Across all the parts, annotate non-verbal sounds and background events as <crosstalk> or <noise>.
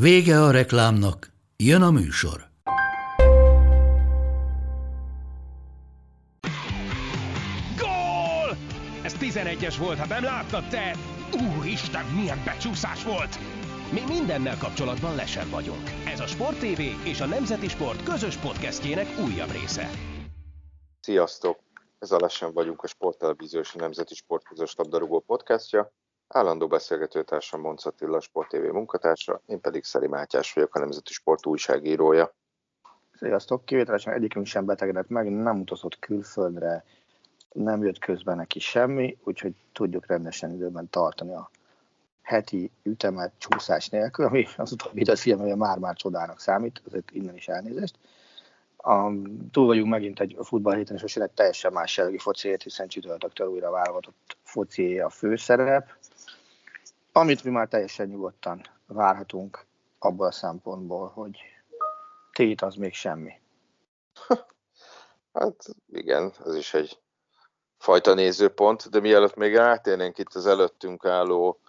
Vége a reklámnak, jön a műsor. Gól! Ez 11-es volt, ha nem láttad te! Úristen, milyen becsúszás volt! Mi mindennel kapcsolatban lesen vagyunk. Ez a Sport TV és a Nemzeti Sport közös podcastjének újabb része. Sziasztok! Ez a Lesen vagyunk a Sporttelevízió és a Nemzeti Sport közös labdarúgó podcastja. Állandó beszélgetőtársam Monc Attila, Sport TV munkatársa, én pedig Szeri Mátyás vagyok, a Nemzeti Sport újságírója. Sziasztok! Kivételesen egyikünk sem betegedett meg, nem utazott külföldre, nem jött közben neki semmi, úgyhogy tudjuk rendesen időben tartani a heti ütemet csúszás nélkül, ami az utóbbi figyelme, már-már csodának számít, azért innen is elnézést. A, túl vagyunk megint egy futballhéten, és most egy teljesen más jellegű fociét, hiszen csütörtöktől újra válogatott foci a főszerep amit mi már teljesen nyugodtan várhatunk abból a szempontból, hogy tét az még semmi. <laughs> Hát igen, ez is egy fajta nézőpont, de mielőtt még átérnénk itt az előttünk álló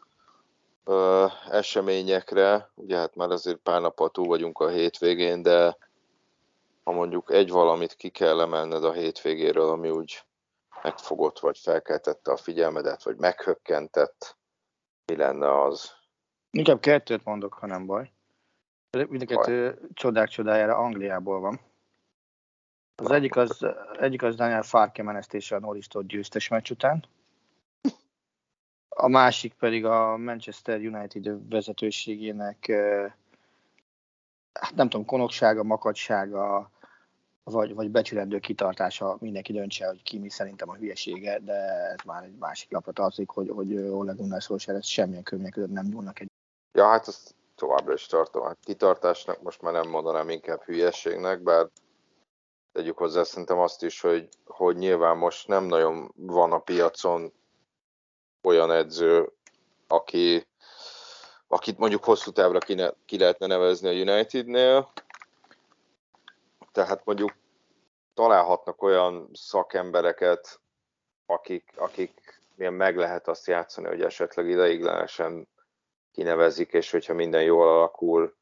ö, eseményekre, ugye hát már azért pár nappal túl vagyunk a hétvégén, de ha mondjuk egy valamit ki kell emelned a hétvégéről, ami úgy megfogott, vagy felkeltette a figyelmedet, vagy meghökkentett, mi lenne az? Inkább kettőt mondok, ha nem baj. Mind a kettő csodák csodájára Angliából van. Az egyik az, egyik az Daniel Farke menesztése a Norris győztes meccs után. A másik pedig a Manchester United vezetőségének hát nem tudom, konoksága, makadsága, vagy, vagy becsülendő kitartása, mindenki döntse, hogy ki mi szerintem a hülyesége, de ez már egy másik lapra tartozik, hogy, hogy Ole Gunnar Solskjaer ezt semmilyen körülmények között nem nyúlnak egy. Ja, hát ezt továbbra is tartom. Hát kitartásnak most már nem mondanám inkább hülyeségnek, bár tegyük hozzá szerintem azt is, hogy, hogy nyilván most nem nagyon van a piacon olyan edző, aki, akit mondjuk hosszú távra ki, ne, ki lehetne nevezni a Unitednél, tehát mondjuk találhatnak olyan szakembereket, akik, akik milyen meg lehet azt játszani, hogy esetleg ideiglenesen kinevezik, és hogyha minden jól alakul,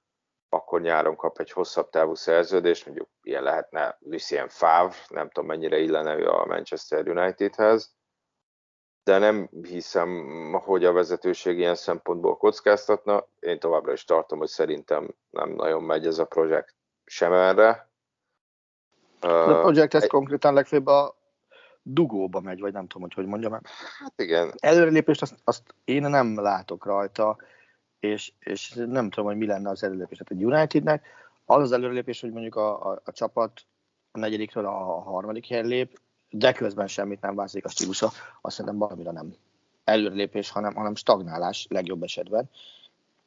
akkor nyáron kap egy hosszabb távú szerződést, mondjuk ilyen lehetne Lucien Favre, nem tudom mennyire illene ő a Manchester Unitedhez, de nem hiszem, hogy a vezetőség ilyen szempontból kockáztatna. Én továbbra is tartom, hogy szerintem nem nagyon megy ez a projekt sem erre, a Project ez egy... konkrétan legfőbb a dugóba megy, vagy nem tudom, hogy hogy mondjam. Hát igen. Előrelépést azt, azt én nem látok rajta, és, és nem tudom, hogy mi lenne az előrelépés. Tehát egy Unitednek az az előrelépés, hogy mondjuk a, a, a csapat a negyedikről a harmadik helyen lép, de közben semmit nem változik a stílusa, azt szerintem valamire nem előrelépés, hanem, hanem stagnálás legjobb esetben.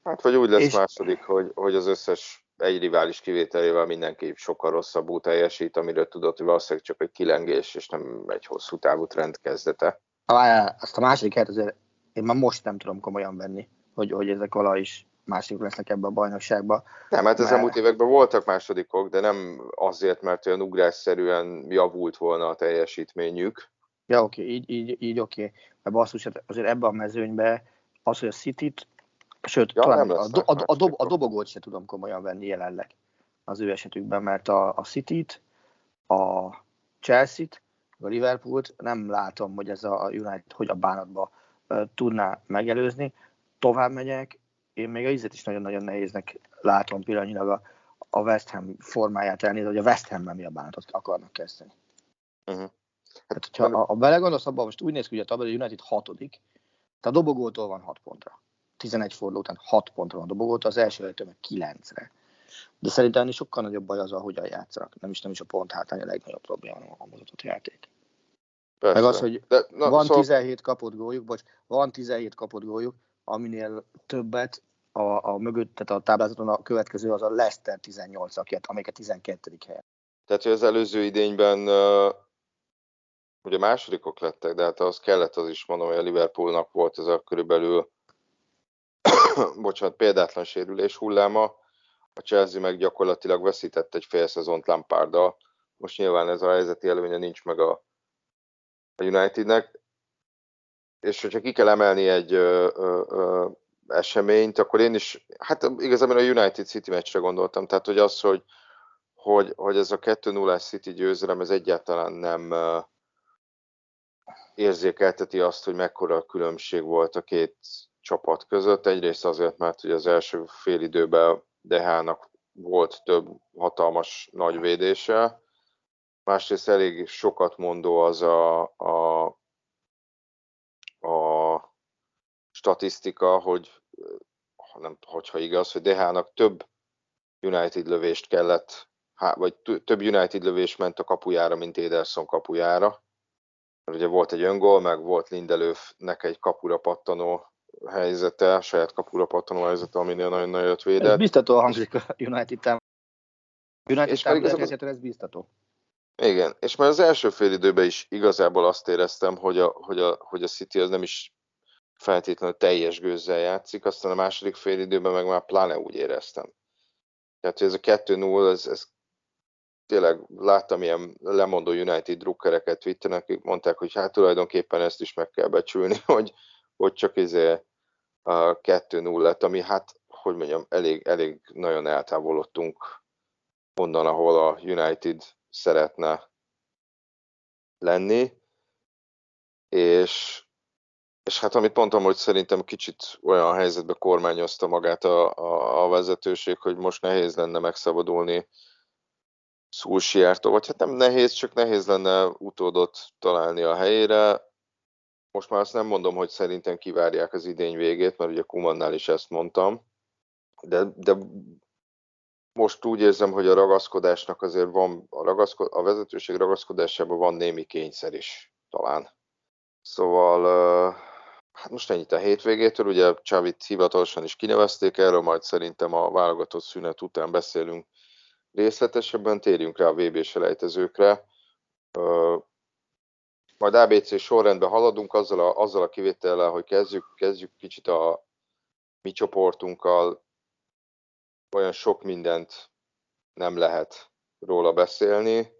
Hát vagy úgy lesz és... második, hogy, hogy az összes egy rivális kivételével mindenki sokkal rosszabbul teljesít, amiről tudott, hogy valószínűleg csak egy kilengés, és nem egy hosszú távú trend kezdete. Azt a második helyet azért én már most nem tudom komolyan venni, hogy, hogy ezek vala is másik lesznek ebbe a bajnokságba. Nem, hát az elmúlt években voltak másodikok, de nem azért, mert olyan ugrásszerűen javult volna a teljesítményük. Ja, oké, így, így, így oké. Mert basszus, hát azért ebbe a mezőnybe az, hogy a City-t Sőt, ja, talán a, do, a, a, dob, a dobogót se tudom komolyan venni jelenleg az ő esetükben, mert a, a City-t, a Chelsea-t, a Liverpoolt nem látom, hogy ez a United hogy a bánatba uh, tudná megelőzni. Tovább megyek, én még a izet is nagyon-nagyon nehéznek látom pillanatnyilag a, a West Ham formáját elnézve, hogy a West Hamben mi a bánatot akarnak kezdeni. Uh-huh. Hát, hogyha a, a belegondolsz abban, most úgy néz ki, hogy a tabeli United hatodik, tehát a dobogótól van hat pontra. 11 forduló után 6 pontra van dobogott, az első előtt meg 9-re. De szerintem sokkal nagyobb baj az, ahogyan játszanak. Nem is, nem is a pont hátrány a legnagyobb probléma a mutatott játék. Persze. Meg az, hogy De, na, van szóval... 17 kapott góljuk, vagy van 17 kapott góljuk, aminél többet a, a mögött, tehát a táblázaton a következő az a Leicester 18, amelyik a 12. helyen. Tehát, hogy az előző idényben uh, ugye másodikok lettek, de hát az kellett az is mondom, hogy a Liverpoolnak volt ez a körülbelül <coughs> bocsánat, példátlan sérülés hulláma, a Chelsea meg gyakorlatilag veszített egy fél szezont Lamparddal. Most nyilván ez a helyzeti előnye nincs meg a, a Unitednek, és hogyha ki kell emelni egy ö, ö, ö, eseményt, akkor én is, hát igazából a United City meccsre gondoltam, tehát hogy az, hogy, hogy, hogy ez a 2-0 City győzelem, ez egyáltalán nem érzékelteti azt, hogy mekkora a különbség volt a két csapat között. Egyrészt azért, mert ugye az első fél időben Dehának volt több hatalmas nagy védése, másrészt elég sokat mondó az a, a, a statisztika, hogy nem, hogyha igaz, hogy DH-nak több United lövést kellett, vagy több United lövés ment a kapujára, mint Ederson kapujára. Mert ugye volt egy öngól, meg volt Lindelöfnek egy kapura pattanó helyzete, saját kapura pattanó helyzete, aminél nagyon nagyon jött védett. Ez biztató hangzik a United tám. United és támadás ez biztató. Igen, és már az első fél időben is igazából azt éreztem, hogy a, hogy a, hogy a City az nem is feltétlenül teljes gőzzel játszik, aztán a második fél időben meg már pláne úgy éreztem. Tehát, hogy ez a 2-0, ez, ez tényleg láttam ilyen lemondó United drukkereket Twitteren, akik mondták, hogy hát tulajdonképpen ezt is meg kell becsülni, <laughs> hogy, hogy csak izé a 2-0 lett, ami hát, hogy mondjam, elég, elég nagyon eltávolodtunk onnan, ahol a United szeretne lenni, és és hát amit mondtam, hogy szerintem kicsit olyan helyzetbe kormányozta magát a, a, a vezetőség, hogy most nehéz lenne megszabadulni Szulsiártól, vagy hát nem nehéz, csak nehéz lenne utódot találni a helyére. Most már azt nem mondom, hogy szerintem kivárják az idény végét, mert ugye Kumannál is ezt mondtam, de, de most úgy érzem, hogy a ragaszkodásnak azért van, a, ragaszko- a vezetőség ragaszkodásában van némi kényszer is talán. Szóval Hát most ennyit a hétvégétől, ugye Csavit hivatalosan is kinevezték, erről majd szerintem a válogatott szünet után beszélünk részletesebben, térjünk rá a VB selejtezőkre. Majd ABC sorrendben haladunk, azzal a, azzal a kivétellel, hogy kezdjük, kezdjük kicsit a mi csoportunkkal, olyan sok mindent nem lehet róla beszélni.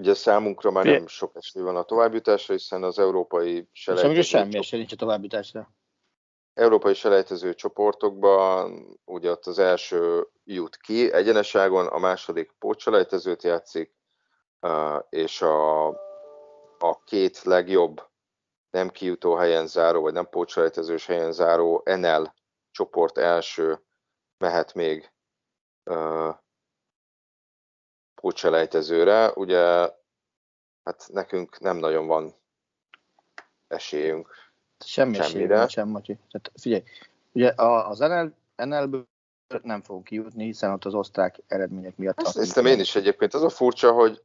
Ugye számunkra már nem sok esély van a továbbjutásra, hiszen az európai selejtező... semmi esély nincs a továbbjutásra. Európai selejtező csoportokban ugye ott az első jut ki egyeneságon, a második pótselejtezőt játszik, és a, a két legjobb nem kijutó helyen záró, vagy nem pótselejtezős helyen záró NL csoport első mehet még pótselejtezőre. Ugye hát nekünk nem nagyon van esélyünk Semmi semmire. sem, Matyi. Tehát figyelj, ugye az NL, NL-ből nem fogunk kijutni, hiszen ott az osztrák eredmények miatt... Ezt néztem én is egyébként. Az a furcsa, hogy,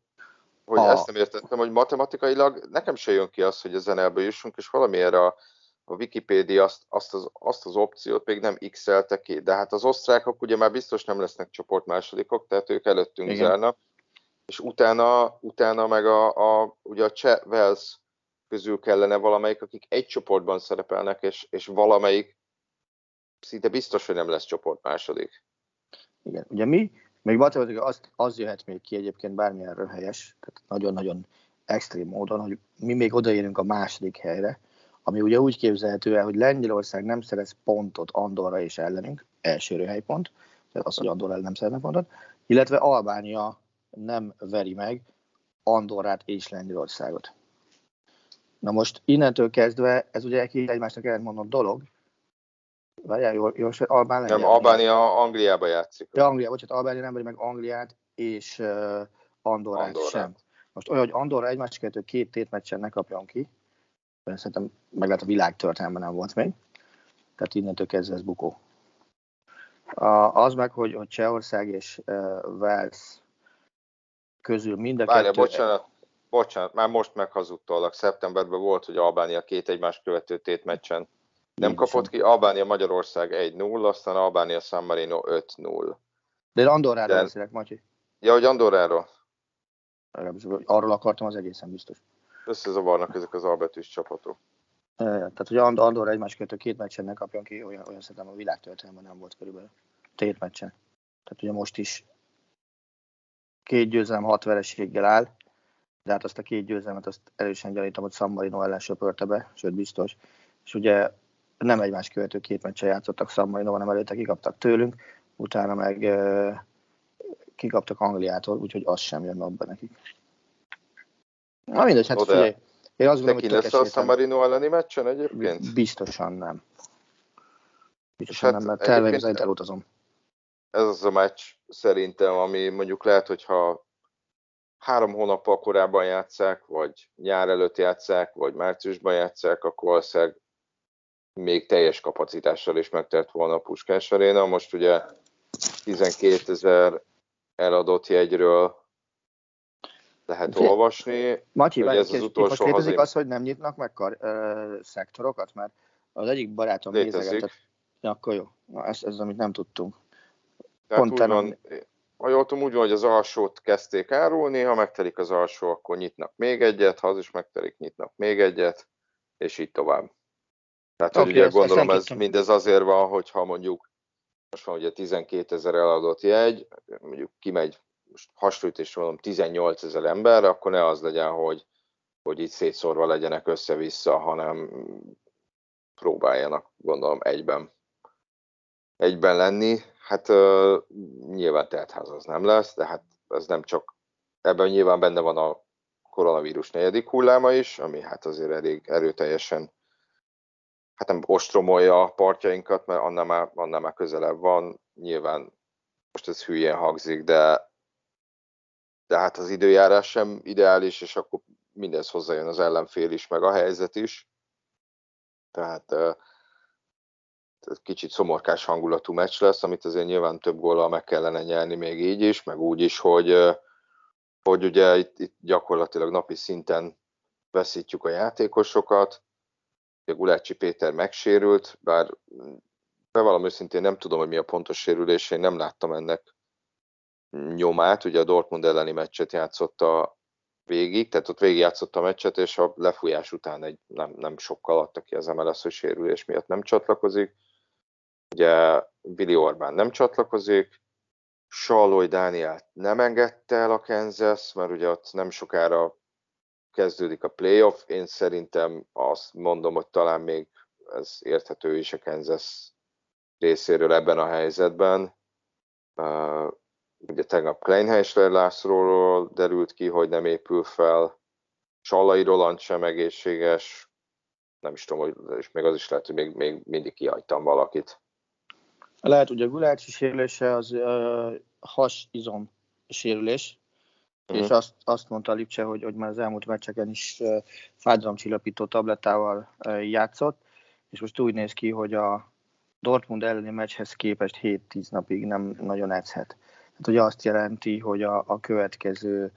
hogy a... ezt nem értettem, hogy matematikailag nekem se jön ki az, hogy az NL-ből jussunk, és valamiért a, a Wikipédia azt, azt, az, azt az opciót még nem x-elte ki. De hát az osztrákok ugye már biztos nem lesznek csoport másodikok, tehát ők előttünk Igen. zárnak és utána, utána meg a, a, ugye a Cseh Wales közül kellene valamelyik, akik egy csoportban szerepelnek, és, és valamelyik szinte biztos, hogy nem lesz csoport második. Igen, ugye mi, még matematika az, az jöhet még ki egyébként bármilyen helyes, tehát nagyon-nagyon extrém módon, hogy mi még odaérünk a második helyre, ami ugye úgy képzelhető el, hogy Lengyelország nem szerez pontot Andorra és ellenünk, első röhelypont, tehát az, hogy Andorra ellen nem szerezne pontot, illetve Albánia nem veri meg Andorrát és Lengyelországot. Na most innentől kezdve, ez ugye egy egymásnak mondott dolog, Várjál, jól, jól Albán Nem, Albánia Angliába játszik. Ja, Anglia, bocsánat, Albánia nem veri meg Angliát és uh, Andorrát, Andorrát sem. Most olyan, hogy Andorra egymás kettő két tétmeccsen ne kapjon ki, szerintem meg lehet a világ történelme nem volt még, tehát innentől kezdve ez bukó. Az meg, hogy, hogy Csehország és uh, Wales közül mind a Várja, kettő... bocsánat, bocsánat, már most meghazudtolak. Szeptemberben volt, hogy Albánia két egymás követő tétmeccsen Nem kapott ki, Albánia Magyarország 1-0, aztán Albánia San Marino 5-0. De én Andorráról De... beszélek, Matyi. Ja, hogy Andorráról? Arról akartam az egészen biztos. Összezavarnak ezek az albetűs csapatok. Tehát, hogy Andorra egymás között két meccsen ne kapjon ki, olyan, olyan szerintem a világtörténelemben nem volt körülbelül. Tét meccsen. Tehát ugye most is két győzelem, hat vereséggel áll, de hát azt a két győzelmet azt erősen gyanítom, hogy San Marino ellen söpörte be, sőt biztos. És ugye nem egymás követő két meccsen játszottak San Marino, hanem előtte kikaptak tőlünk, utána meg kikaptak Angliától, úgyhogy az sem jön abba nekik. Na mindegy, hát figyelj, én azt gondolom, hogy lesz a San Marino elleni meccsen egyébként? Biztosan nem. Biztosan hát nem, mert terveim szerint elutazom. Ez az a meccs szerintem, ami mondjuk lehet, hogyha három hónappal korábban játszák, vagy nyár előtt játszák, vagy márciusban játszák, akkor valószínűleg még teljes kapacitással is megtelt volna a Puskás Aréna. Most ugye 12 ezer eladott jegyről lehet Fé... olvasni. Matyi, hogy ez az utolsó most létezik az, hogy nem nyitnak meg kar, ö, szektorokat? Mert az egyik barátom nézegetett. Ja, akkor jó. Na, ez, ez amit nem tudtunk. Tehát Pont úgy van, ha jól tudom, úgy van, hogy az alsót kezdték árulni, ha megtelik az alsó, akkor nyitnak még egyet, ha az is megtelik, nyitnak még egyet, és így tovább. Tehát, okay, ugye ezt, gondolom, ezt ez mindez azért van, hogyha mondjuk most van ugye 12 ezer eladott jegy, mondjuk kimegy most hasonlítésre mondom 18 ezer ember, akkor ne az legyen, hogy, hogy itt szétszórva legyenek össze-vissza, hanem próbáljanak gondolom egyben, egyben lenni. Hát uh, nyilván teltház az nem lesz, de hát ez nem csak, ebben nyilván benne van a koronavírus negyedik hulláma is, ami hát azért elég erőteljesen hát nem ostromolja a partjainkat, mert annál már, annál már közelebb van. Nyilván most ez hülyén hangzik, de de hát az időjárás sem ideális, és akkor mindez hozzájön az ellenfél is, meg a helyzet is. Tehát kicsit szomorkás hangulatú meccs lesz, amit azért nyilván több góllal meg kellene nyerni még így is, meg úgy is, hogy, hogy ugye itt, itt gyakorlatilag napi szinten veszítjük a játékosokat. Gulácsi Péter megsérült, bár bevallom őszintén nem tudom, hogy mi a pontos sérülés, én nem láttam ennek nyomát, ugye a Dortmund elleni meccset játszotta végig, tehát ott végig játszotta a meccset, és a lefújás után egy, nem, nem sokkal adta ki az MLS, hogy sérülés miatt nem csatlakozik. Ugye Billy Orbán nem csatlakozik, Salloy Dánielt nem engedte el a Kansas, mert ugye ott nem sokára kezdődik a playoff. Én szerintem azt mondom, hogy talán még ez érthető is a Kansas részéről ebben a helyzetben. Ugye tegnap Kleinheisler Lászlóról derült ki, hogy nem épül fel, Sallai Roland sem egészséges, nem is tudom, hogy, és még az is lehet, hogy még, még mindig kihagytam valakit. Lehet, hogy a Gulácsi sérülése az uh, hasizom sérülés, uh-huh. és azt, azt mondta Lipcse, hogy, hogy már az elmúlt meccseken is uh, fájdalomcsillapító tablettával uh, játszott, és most úgy néz ki, hogy a Dortmund elleni meccshez képest 7-10 napig nem nagyon edzhet. Hát ugye azt jelenti, hogy a, a következő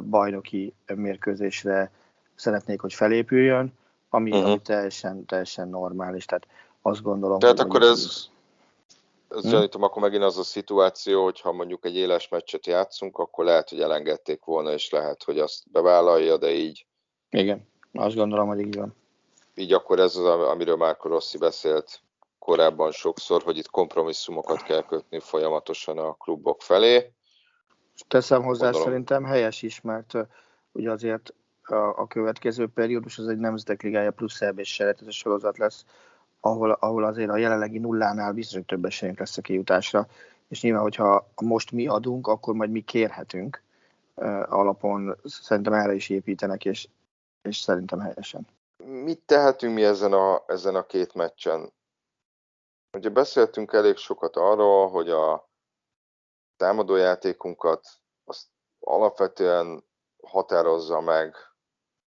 bajnoki mérkőzésre szeretnék, hogy felépüljön, ami, uh-huh. ami teljesen, teljesen normális. Tehát azt gondolom, Tehát hogy akkor ez, ez hmm? gyanítom, akkor megint az a szituáció, hogy ha mondjuk egy éles meccset játszunk, akkor lehet, hogy elengedték volna, és lehet, hogy azt bevállalja, de így. Igen, azt gondolom, hogy így van. Így akkor ez az, amiről Márko Rossi beszélt korábban sokszor, hogy itt kompromisszumokat kell kötni folyamatosan a klubok felé. Teszem hozzá Gondolom. szerintem helyes is, mert ugye azért a, a következő periódus az egy nemzetek ligája plusz EB selejtező sorozat lesz, ahol, ahol azért a jelenlegi nullánál hogy több esélyünk lesz a kijutásra. És nyilván, hogyha most mi adunk, akkor majd mi kérhetünk alapon, szerintem erre is építenek, és, és szerintem helyesen. Mit tehetünk mi ezen a, ezen a két meccsen? Ugye beszéltünk elég sokat arról, hogy a támadójátékunkat azt alapvetően határozza meg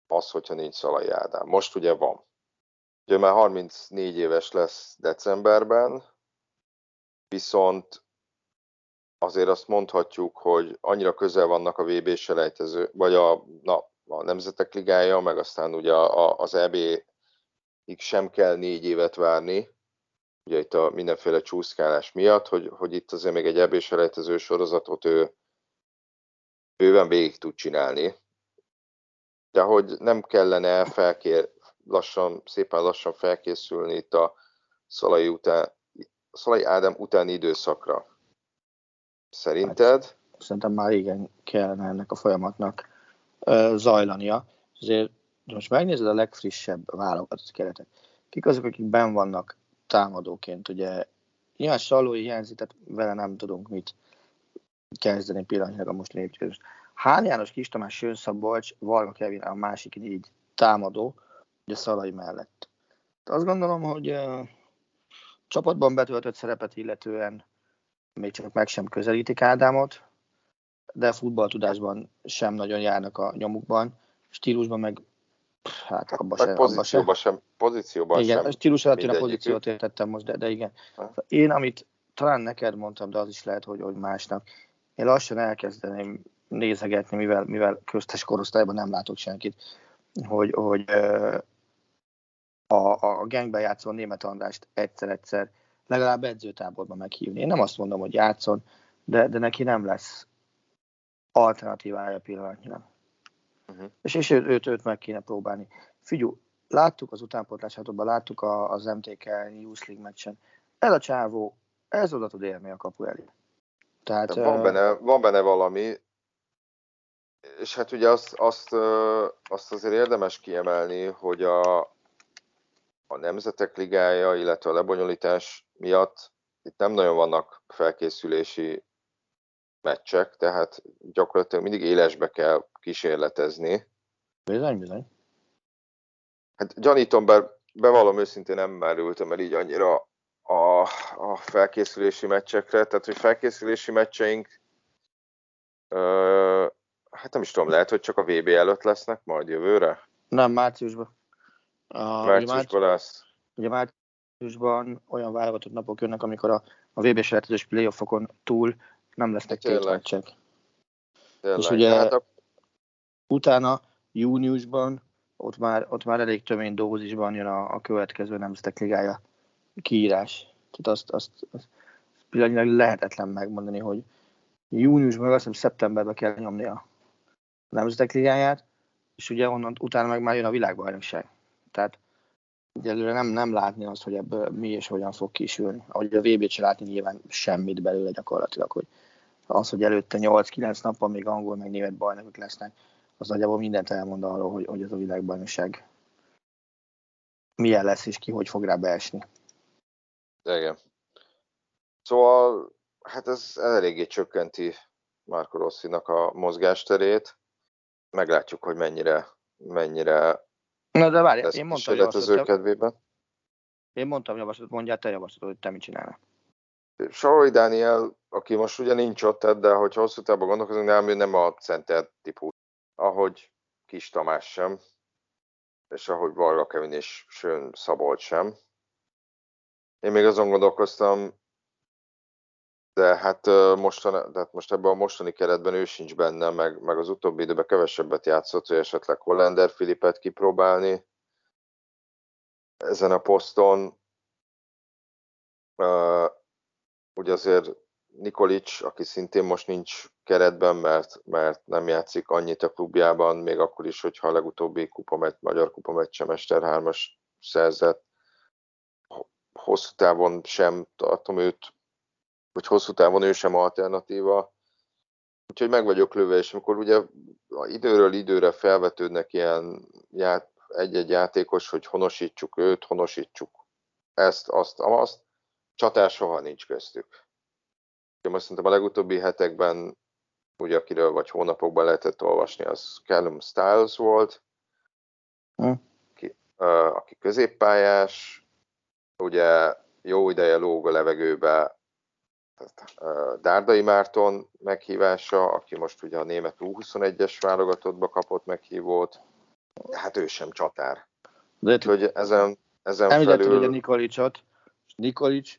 az, hogyha nincs Szalai Ádám. Most ugye van. Ugye már 34 éves lesz decemberben, viszont azért azt mondhatjuk, hogy annyira közel vannak a VB selejtező, vagy a, na, a Nemzetek Ligája, meg aztán ugye a, a, az EB sem kell négy évet várni, ugye itt a mindenféle csúszkálás miatt, hogy, hogy itt azért még egy ebbés elejtező sorozatot ő bőven végig tud csinálni. De hogy nem kellene felkér, lassan, szépen lassan felkészülni itt a Szalai, után, Szalai Ádám utáni időszakra. Szerinted? Hát, szerintem már igen kellene ennek a folyamatnak uh, zajlania. Azért most megnézed a legfrissebb válogatott keretet. Kik azok, akik ben vannak támadóként, ugye nyilván Salói hiányzik, tehát vele nem tudunk mit kezdeni pillanatnyilag a most lépcsős. Hán János, Kis Tamás, Sőn Szabolcs, Varga Kevin a másik négy támadó, ugye Szalai mellett. Azt gondolom, hogy uh, csapatban betöltött szerepet illetően még csak meg sem közelítik Ádámot, de futballtudásban sem nagyon járnak a nyomukban, stílusban meg hát abban sem. Pozícióban sem. Pozícióban igen, sem. stílus alatt a pozíciót értettem most, de, de igen. Ha. Én, amit talán neked mondtam, de az is lehet, hogy, hogy másnak, én lassan elkezdeném nézegetni, mivel, mivel köztes korosztályban nem látok senkit, hogy, hogy a, a gangben játszó német Andrást egyszer-egyszer legalább edzőtáborban meghívni. Én nem azt mondom, hogy játszon, de, de neki nem lesz alternatívája pillanatnyilag. Uh-huh. És, és őt, őt, őt meg kéne próbálni. Figyú, láttuk az utánpótlásátokban, láttuk a, az MTK Youth League meccsen. Ez a csávó, ez oda tud érni a kapu elé. Tehát, van, benne, van benne valami, és hát ugye azt, azt, azt azért érdemes kiemelni, hogy a, a Nemzetek Ligája, illetve a lebonyolítás miatt itt nem nagyon vannak felkészülési meccsek, tehát gyakorlatilag mindig élesbe kell kísérletezni. Bizony, bizony. Hát gyanítom, bár bevallom őszintén nem merültem el így annyira a, a felkészülési meccsekre, tehát hogy felkészülési meccseink ö, hát nem is tudom, lehet, hogy csak a VB előtt lesznek majd jövőre? Nem, márciusban. A, márciusban lesz. Ugye márciusban olyan válogatott napok jönnek, amikor a, a VB-s playoffokon túl nem lesznek két meccsek. És ugye hát a... utána júniusban ott már, ott már elég tömény dózisban jön a, a következő nemzetek ligája kiírás. Tehát azt, azt, azt pillanatnyilag lehetetlen megmondani, hogy júniusban, azt hiszem szeptemberben kell nyomni a nemzetek ligáját, és ugye onnan utána meg már jön a világbajnokság. Tehát egyelőre nem, nem látni azt, hogy ebből mi és hogyan fog kisülni. Ahogy a VB-t se látni nyilván semmit belőle gyakorlatilag, hogy az, hogy előtte 8-9 nappal még angol meg német bajnokok lesznek, az nagyjából mindent elmond arról, hogy, hogy ez a világbajnokság milyen lesz, és ki hogy fog rá beesni. Igen. Szóval, hát ez eléggé csökkenti Marco Rosszinak a mozgásterét. Meglátjuk, hogy mennyire, mennyire Na de várj, én mondtam az ő kedvében. Én mondtam javaslatot, mondjál te javaslatot, hogy te mit csinálnál. Saroli Dániel, aki most ugye nincs ott, de hogy hosszú távban gondolkozunk, nem, ő nem a center típus, ahogy Kis Tamás sem, és ahogy Varga Kevin és Sőn Szabolt sem. Én még azon gondolkoztam, de hát, mostan, de hát most ebben a mostani keretben ő sincs benne, meg, meg az utóbbi időben kevesebbet játszott, hogy esetleg Hollander Filipet kipróbálni ezen a poszton. Uh, ugye azért Nikolic, aki szintén most nincs keretben, mert, mert nem játszik annyit a klubjában, még akkor is, hogyha a legutóbbi kupamet, magyar kupameccse Mester 3-as szerzett. Hosszú távon sem tartom őt hogy hosszú távon ő sem alternatíva. Úgyhogy meg vagyok lőve, és amikor ugye időről időre felvetődnek ilyen ját, egy-egy játékos, hogy honosítsuk őt, honosítsuk ezt, azt, azt, csatás soha nincs köztük. Én most szerintem a legutóbbi hetekben, ugye akiről vagy hónapokban lehetett olvasni, az Callum Styles volt, hm. aki, aki középpályás, ugye jó ideje lóg a levegőbe Dárdai Márton meghívása, aki most ugye a német U21-es válogatottba kapott meghívót, hát ő sem csatár. De Úgyhogy ezen, ezen felül... ugye Nikolicsot, Nikolics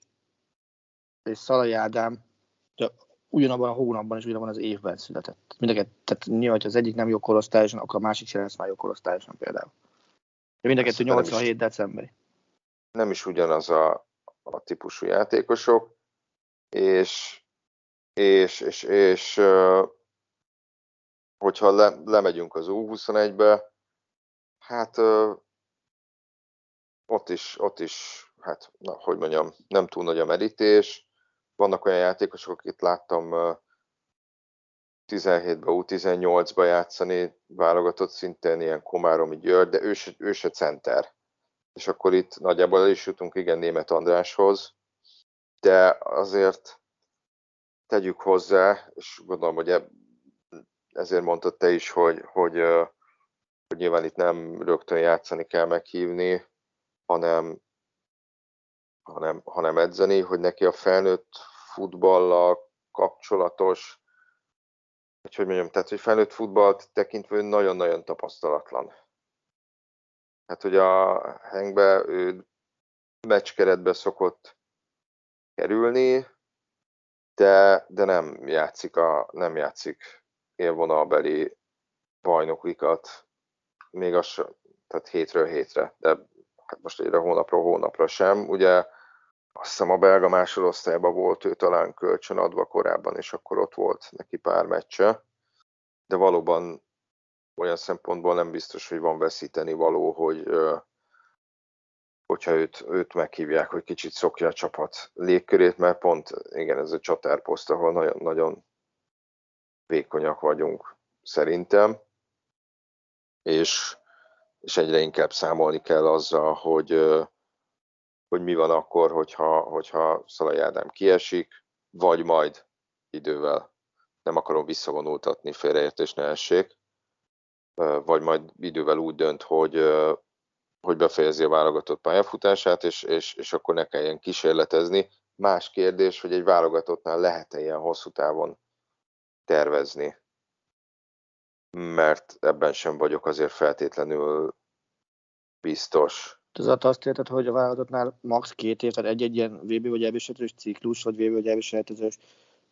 és Szalai Ádám de ugyanabban a hónapban és ugyanabban az évben született. Mindeket, tehát nyilván, hogy az egyik nem jó korosztályosan, akkor a másik sem lesz már jó korosztályosan például. De mind a kettő 87 decemberi. nem is ugyanaz a, a típusú játékosok, és, és, és, és hogyha le, lemegyünk az U21-be, hát ott is, ott is, hát, na, hogy mondjam, nem túl nagy a merítés. Vannak olyan játékosok, akit láttam 17-ben, U18-ba játszani, válogatott szintén ilyen Komáromi György, de ő se, ő se center. És akkor itt nagyjából el is jutunk, igen, német Andráshoz, de azért tegyük hozzá, és gondolom, hogy ezért mondtad te is, hogy, hogy, hogy nyilván itt nem rögtön játszani kell meghívni, hanem, hanem, hanem edzeni, hogy neki a felnőtt futballal kapcsolatos, hogy hogy mondjam, tehát hogy felnőtt futballt tekintve nagyon-nagyon tapasztalatlan. Hát, hogy a Hengbe ő meccskeretbe szokott kerülni, de, de nem játszik, a, nem játszik élvonalbeli bajnokikat, még az, tehát hétről hétre, de hát most egyre hónapról hónapra sem. Ugye azt hiszem a belga másodosztályban volt ő talán kölcsön adva korábban, és akkor ott volt neki pár meccse, de valóban olyan szempontból nem biztos, hogy van veszíteni való, hogy hogyha őt, őt meghívják, hogy kicsit szokja a csapat légkörét, mert pont igen, ez a csatárposzt, ahol nagyon, nagyon vékonyak vagyunk szerintem, és, és egyre inkább számolni kell azzal, hogy, hogy mi van akkor, hogyha, hogyha Szalai Ádám kiesik, vagy majd idővel nem akarom visszavonultatni, félreértés ne essék, vagy majd idővel úgy dönt, hogy, hogy befejezi a válogatott pályafutását, és, és, és akkor ne kelljen kísérletezni. Más kérdés, hogy egy válogatottnál lehet-e ilyen hosszú távon tervezni, mert ebben sem vagyok azért feltétlenül biztos. Ez azt érted, hogy a válogatottnál max. két év, tehát egy-egy ilyen VB vagy EB ciklus, vagy VB vagy EB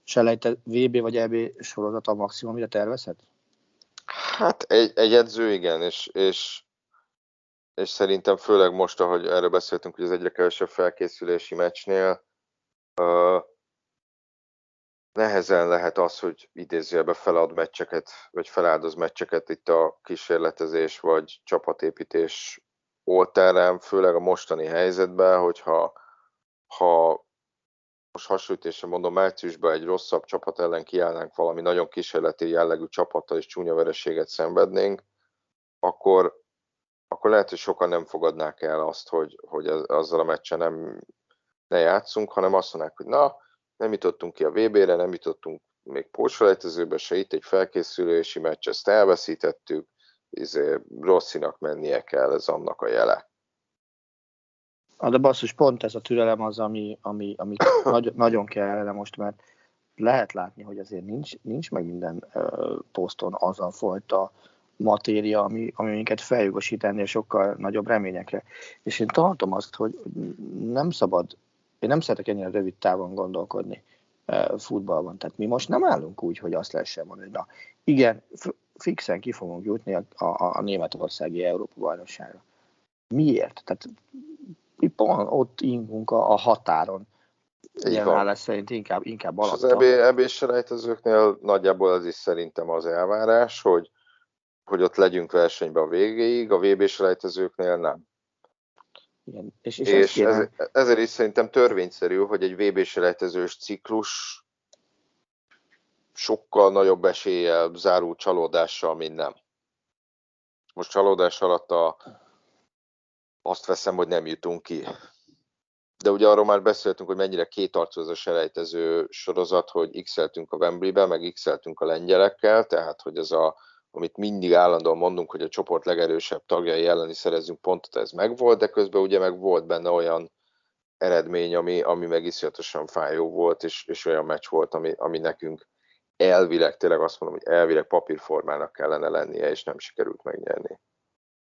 selejte, VB vagy EB sorozat a maximum, amire tervezhet? Hát egy, egy edző igen, és, és, és szerintem főleg most, ahogy erről beszéltünk, hogy az egyre kevesebb felkészülési meccsnél, uh, nehezen lehet az, hogy idézőjelbe felad meccseket, vagy feláldoz meccseket itt a kísérletezés vagy csapatépítés oltárán, főleg a mostani helyzetben, hogyha ha most hasonlítésre mondom, márciusban egy rosszabb csapat ellen kiállnánk valami nagyon kísérleti jellegű csapattal és csúnya vereséget szenvednénk, akkor, akkor lehet, hogy sokan nem fogadnák el azt, hogy, hogy azzal a meccsen nem ne játszunk, hanem azt mondják, hogy na, nem jutottunk ki a VB-re, nem jutottunk még pótselejtezőbe se, itt egy felkészülési meccs, ezt elveszítettük, izé, rosszinak mennie kell, ez annak a jele. A de basszus, pont ez a türelem az, ami, ami, ami <coughs> nagy, nagyon kellene most, mert lehet látni, hogy azért nincs, nincs meg minden uh, poszton az a fajta matéria, ami, ami minket feljogosít ennél sokkal nagyobb reményekre. És én tartom azt, hogy nem szabad én nem szeretek ennyire rövid távon gondolkodni uh, futballban. Tehát mi most nem állunk úgy, hogy azt lehessen mondani, hogy na igen, fixen ki fogunk jutni a, a, a németországi Európa bajnokságra. Miért? Tehát mi pont ott ingunk a, a határon. Jelenleg szerint inkább, inkább alatta. Az EB, EB selejtezőknél nagyjából ez is szerintem az elvárás, hogy, hogy ott legyünk versenyben a végéig, a VB selejtezőknél nem. Igen. És, és, és ez, ezért is szerintem törvényszerű, hogy egy VB selejtezős ciklus sokkal nagyobb eséllyel zárul csalódással, mint nem. Most csalódás alatt a, azt veszem, hogy nem jutunk ki. De ugye arról már beszéltünk, hogy mennyire kétarcú ez a selejtező sorozat, hogy x a Wembley-be, meg x a lengyelekkel, tehát hogy ez a amit mindig állandóan mondunk, hogy a csoport legerősebb tagjai ellen is szerezzünk pontot, ez megvolt, de közben ugye meg volt benne olyan eredmény, ami, ami meg iszonyatosan fájó volt, és, és olyan meccs volt, ami, ami nekünk elvileg, tényleg azt mondom, hogy elvileg papírformának kellene lennie, és nem sikerült megnyerni.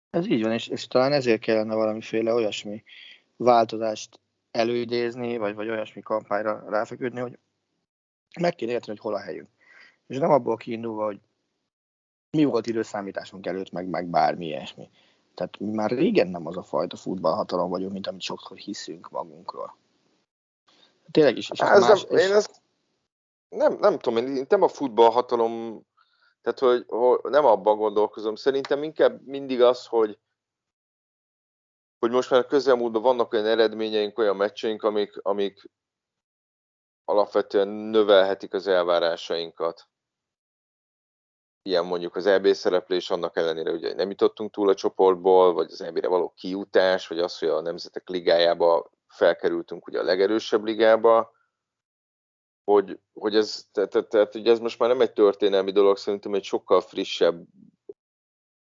Ez így van, és, és talán ezért kellene valamiféle olyasmi változást előidézni, vagy, vagy olyasmi kampányra ráfeküdni, hogy meg kéne érteni, hogy hol a helyünk. És nem abból kiindulva, hogy mi volt időszámításunk előtt, meg, meg bármi ilyesmi. Tehát mi már régen nem az a fajta futballhatalom vagyunk, mint amit sokszor hiszünk magunkról. Tényleg is. És ez más, nem, és... Én ezt nem, nem tudom, én nem a futballhatalom, tehát hogy, hogy nem abban gondolkozom. Szerintem inkább mindig az, hogy hogy most már közelmúltban vannak olyan eredményeink, olyan meccseink, amik, amik alapvetően növelhetik az elvárásainkat. Ilyen mondjuk az EB szereplés, annak ellenére, hogy nem jutottunk túl a csoportból, vagy az EB-re való kiutás, vagy az, hogy a Nemzetek Ligájába felkerültünk ugye a legerősebb ligába, hogy, hogy ez, tehát, tehát, tehát, hogy ez most már nem egy történelmi dolog, szerintem egy sokkal frissebb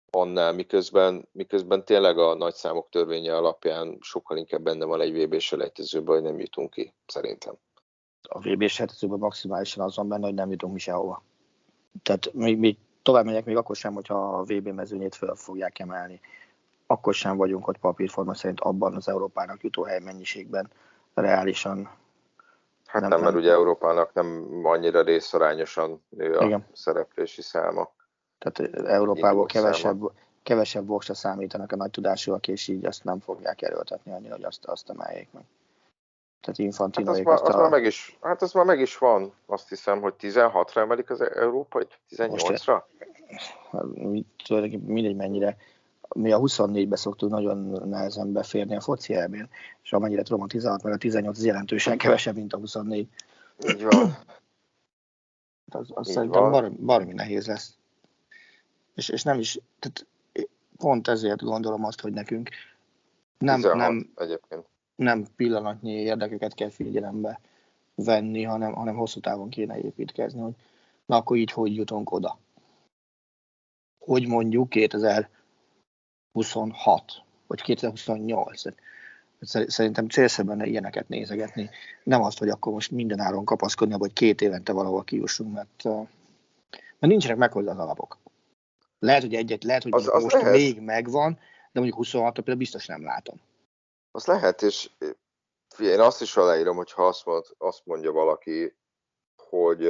annál, miközben, miközben tényleg a nagyszámok törvénye alapján sokkal inkább benne van egy VB selejtezőben, hogy nem jutunk ki, szerintem. A VB selejtezőben maximálisan az van benne, hogy nem jutunk mi sehova. Tehát még, még tovább megyek, még akkor sem, hogyha a VB mezőnyét föl fogják emelni. Akkor sem vagyunk ott papírforma szerint abban az Európának jutó hely mennyiségben reálisan. Hát nem, nem, mert ugye Európának nem annyira részarányosan nő a Igen. szereplési száma. Tehát Európából kevesebb, kevesebb voksra számítanak a nagy tudásúak, és így azt nem fogják erőltetni annyira, hogy azt, azt emeljék meg. Tehát Infantino hát az, már, az a... már meg is, hát az már meg is van, azt hiszem, hogy 16-ra emelik az Európai, 18-ra? Hát, tulajdonképpen mindegy mennyire. Mi a 24-be szoktunk nagyon nehezen beférni a foci elbén, és amennyire tudom, a 16 meg a 18 az jelentősen kevesebb, mint a 24. Így van. Az, az szerintem baromi, baromi nehéz lesz és, és nem is, tehát pont ezért gondolom azt, hogy nekünk nem, 16, nem, egyébként. Nem pillanatnyi érdekeket kell figyelembe venni, hanem, hanem hosszú távon kéne építkezni, hogy na akkor így hogy jutunk oda. Hogy mondjuk 2026, vagy 2028. Szerintem célszerű benne ilyeneket nézegetni. Nem azt, hogy akkor most minden áron kapaszkodni, vagy két évente valahol kiussunk, mert, mert nincsenek meg hozzá az alapok. Lehet, hogy egyet, lehet, hogy az, az most lehet. még megvan, de mondjuk 26 például biztos nem látom. Az lehet, és én azt is aláírom, hogy ha azt, azt mondja valaki, hogy,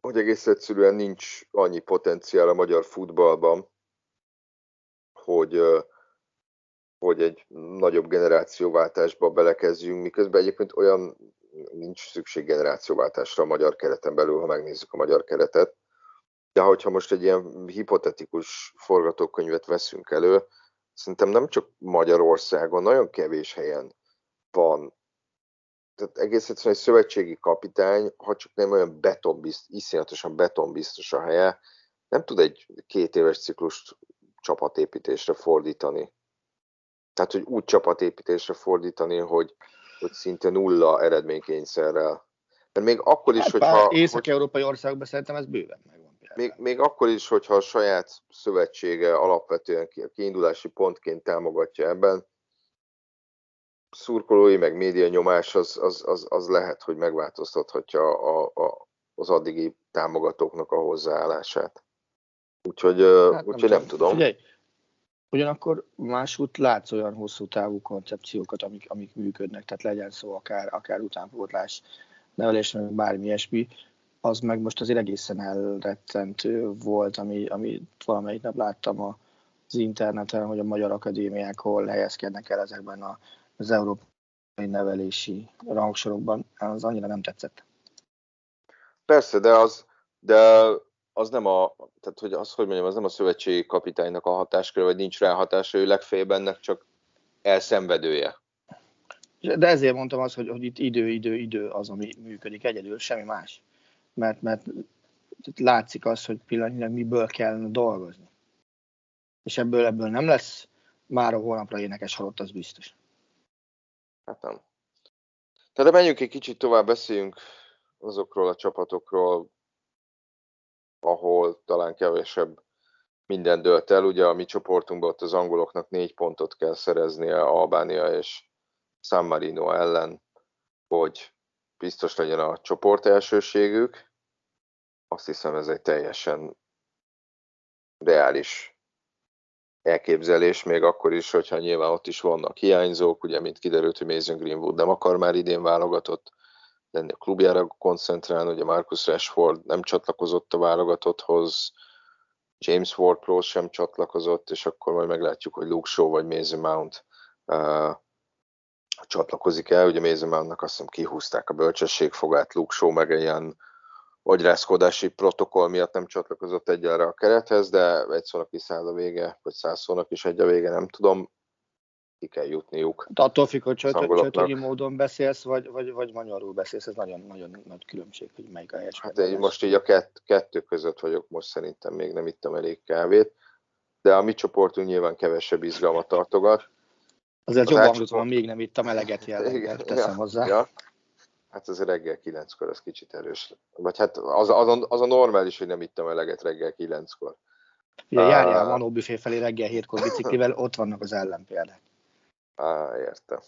hogy egész egyszerűen nincs annyi potenciál a magyar futballban, hogy, hogy egy nagyobb generációváltásba belekezdjünk, miközben egyébként olyan nincs szükség generációváltásra a magyar kereten belül, ha megnézzük a magyar keretet. De hogyha most egy ilyen hipotetikus forgatókönyvet veszünk elő, szerintem nem csak Magyarországon, nagyon kevés helyen van. Tehát egész egyszerűen egy szövetségi kapitány, ha csak nem olyan betonbizt, iszonyatosan betonbiztos a helye, nem tud egy két éves ciklust csapatépítésre fordítani. Tehát, hogy úgy csapatépítésre fordítani, hogy, hogy szinte nulla eredménykényszerrel. Mert még akkor is, hát, hogyha... Észak-európai országokban szerintem ez bőven megvan. Még, még akkor is, hogyha a saját szövetsége alapvetően kiindulási pontként támogatja ebben, szurkolói meg média nyomás az, az, az, az lehet, hogy megváltoztathatja a, a, az addigi támogatóknak a hozzáállását. Úgyhogy, hát úgyhogy nem, nem tudom. Figyelj, ugyanakkor másút látsz olyan hosszú távú koncepciókat, amik, amik működnek, tehát legyen szó akár, akár utánpótlás, nevelés, bármi ilyesmi, az meg most azért egészen elrettentő volt, ami, ami valamelyik nap láttam az interneten, hogy a magyar akadémiák hol helyezkednek el ezekben a, az európai nevelési rangsorokban, az annyira nem tetszett. Persze, de az, de az nem a, tehát hogy az, hogy mondjam, az nem a szövetségi kapitánynak a hatáskör, vagy nincs rá hatása, ő legfeljebb ennek csak elszenvedője. De ezért mondtam azt, hogy, hogy itt idő, idő, idő az, ami működik egyedül, semmi más mert, mert látszik az, hogy pillanatnyilag miből kell dolgozni. És ebből, ebből nem lesz már a holnapra énekes halott, az biztos. Hát nem. Tehát menjünk egy kicsit tovább, beszéljünk azokról a csapatokról, ahol talán kevesebb minden dölt el. Ugye a mi csoportunkban ott az angoloknak négy pontot kell szereznie Albánia és San Marino ellen, hogy biztos legyen a csoport elsőségük. Azt hiszem ez egy teljesen reális elképzelés, még akkor is, hogyha nyilván ott is vannak hiányzók, ugye, mint kiderült, hogy Mason Greenwood nem akar már idén válogatott lenni a klubjára koncentrálni, ugye Marcus Rashford nem csatlakozott a válogatotthoz, James Ward-Prowse sem csatlakozott, és akkor majd meglátjuk, hogy Luke Shaw vagy Mason Mount uh, csatlakozik el. Ugye Mountnak azt hiszem kihúzták a bölcsességfogát, Luke Shaw meg egy ilyen agyrázkodási protokoll miatt nem csatlakozott egyelre a kerethez, de egy szónak kiszáll a vége, vagy száz szónak is egy a vége, nem tudom ki kell jutniuk. De attól függ, hogy csötönyi módon beszélsz, vagy, vagy, vagy magyarul beszélsz, ez nagyon, nagyon nagy különbség, hogy melyik a helyes. Hát én most így a kett, kettő között vagyok, most szerintem még nem ittam elég kávét, de a mi csoportunk nyilván kevesebb izgalmat tartogat. Azért jobb csoport... van, még nem ittam eleget jelleggel, teszem ja, hozzá. Ja. Hát az reggel kilenckor az kicsit erős. Vagy hát az, az, a, az a normális, hogy nem ittam eleget reggel kilenckor. Ugye járjál a Manó büfé felé reggel hétkor biciklivel, ott vannak az ellenpéldák. Á, értem.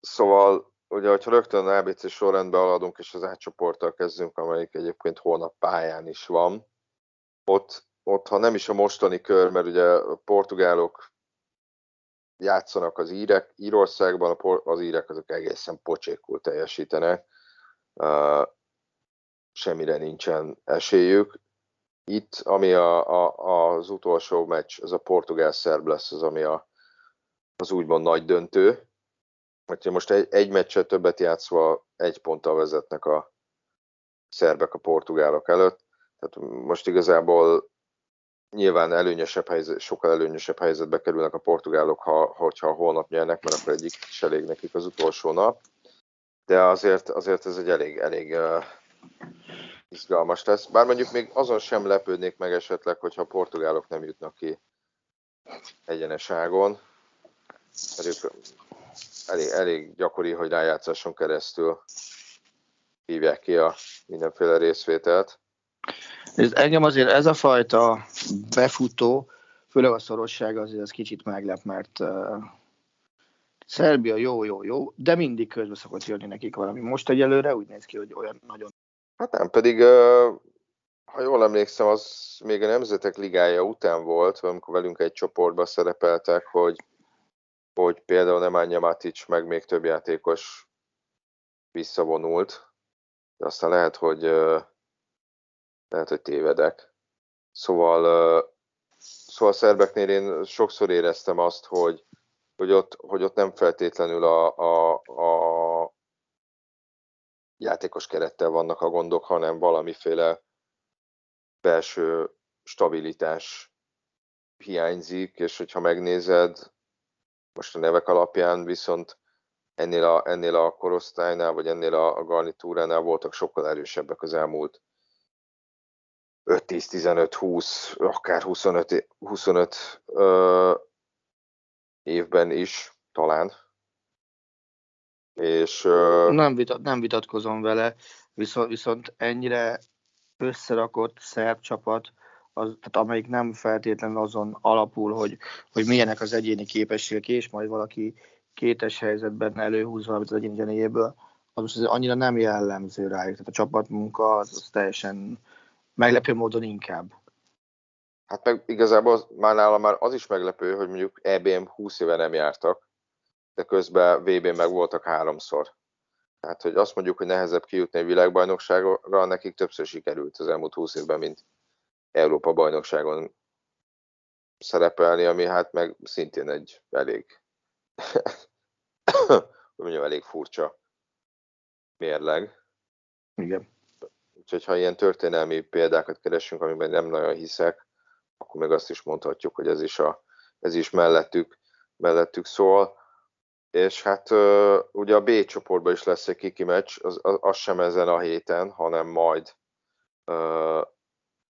Szóval, ugye, hogyha rögtön ABC sorrendbe haladunk, és az átcsoporttal kezdünk, amelyik egyébként holnap pályán is van, ott, ott, ha nem is a mostani kör, mert ugye a portugálok játszanak az írek, Írországban, az írek azok egészen pocsékul teljesítenek, semmire nincsen esélyük. Itt, ami a, a, az utolsó meccs, az a portugál-szerb lesz, az ami a, az úgymond nagy döntő. Hogyha most egy, egy meccset többet játszva egy ponttal vezetnek a szerbek a portugálok előtt. Tehát most igazából nyilván előnyösebb helyzet, sokkal előnyösebb helyzetbe kerülnek a portugálok, ha, hogyha holnap nyernek, mert akkor egyik is elég nekik az utolsó nap. De azért, azért ez egy elég, elég uh, izgalmas lesz. Bár mondjuk még azon sem lepődnék meg esetleg, hogyha a portugálok nem jutnak ki egyeneságon ők elég, elég gyakori, hogy rájátszáson keresztül hívják ki a mindenféle részvételt. Ez, engem azért ez a fajta befutó, főleg a szorosság azért az kicsit meglep, mert uh, Szerbia jó, jó, jó, de mindig közbe szokott jönni nekik valami. Most egyelőre úgy néz ki, hogy olyan nagyon... Hát nem, pedig uh, ha jól emlékszem, az még a Nemzetek Ligája után volt, amikor velünk egy csoportban szerepeltek, hogy hogy például Nemanja Matic meg még több játékos visszavonult, de aztán lehet, hogy lehet, hogy tévedek. Szóval, szóval a szerbeknél én sokszor éreztem azt, hogy, hogy, ott, hogy ott nem feltétlenül a, a, a játékos kerettel vannak a gondok, hanem valamiféle belső stabilitás hiányzik, és hogyha megnézed, most a nevek alapján viszont ennél a, ennél a korosztálynál, vagy ennél a, a garnitúránál voltak sokkal erősebbek az elmúlt 5-10-15-20, akár 25, 25 ö, évben is talán. És, ö, nem, vitat, nem vitatkozom vele, viszont, viszont ennyire összerakott szerb csapat az, tehát amelyik nem feltétlenül azon alapul, hogy, hogy milyenek az egyéni képességek, és majd valaki kétes helyzetben előhúz valamit az egyéni zenéjéből, az most annyira nem jellemző rájuk. Tehát a csapatmunka az, az teljesen meglepő módon inkább. Hát meg igazából már nálam már az is meglepő, hogy mondjuk EBM 20 éve nem jártak, de közben VB-n meg voltak háromszor. Tehát, hogy azt mondjuk, hogy nehezebb kijutni egy világbajnokságra, nekik többször sikerült az elmúlt 20 évben, mint Európa bajnokságon szerepelni, ami hát meg szintén egy elég, <coughs> mondjam, elég furcsa mérleg. Igen. Úgyhogy ha ilyen történelmi példákat keresünk, amiben nem nagyon hiszek, akkor meg azt is mondhatjuk, hogy ez is, a, ez is mellettük, mellettük szól. És hát ugye a B csoportban is lesz egy kiki meccs, az, az, az sem ezen a héten, hanem majd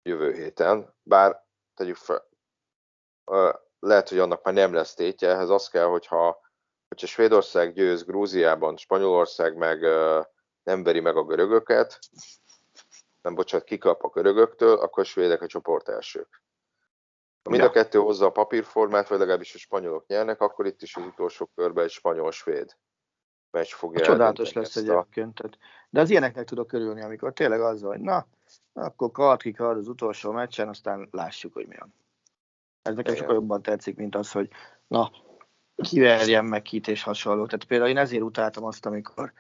jövő héten, bár tegyük fel, lehet, hogy annak már nem lesz tétje, ehhez az kell, hogyha, hogyha Svédország győz Grúziában, Spanyolország meg nem veri meg a görögöket, nem bocsánat, kikap a görögöktől, akkor a svédek a csoport elsők. Ha mind a kettő hozza a papírformát, vagy legalábbis a spanyolok nyernek, akkor itt is az utolsó körben egy spanyol-svéd meccs fogja Csodálatos lesz egyébként. A... De az ilyeneknek tudok örülni, amikor tényleg az, hogy na, akkor kard ki kard az utolsó meccsen, aztán lássuk, hogy mi van. Ez nekem sokkal jobban tetszik, mint az, hogy na, kiverjen meg kit és hasonló. Tehát például én ezért utáltam azt, amikor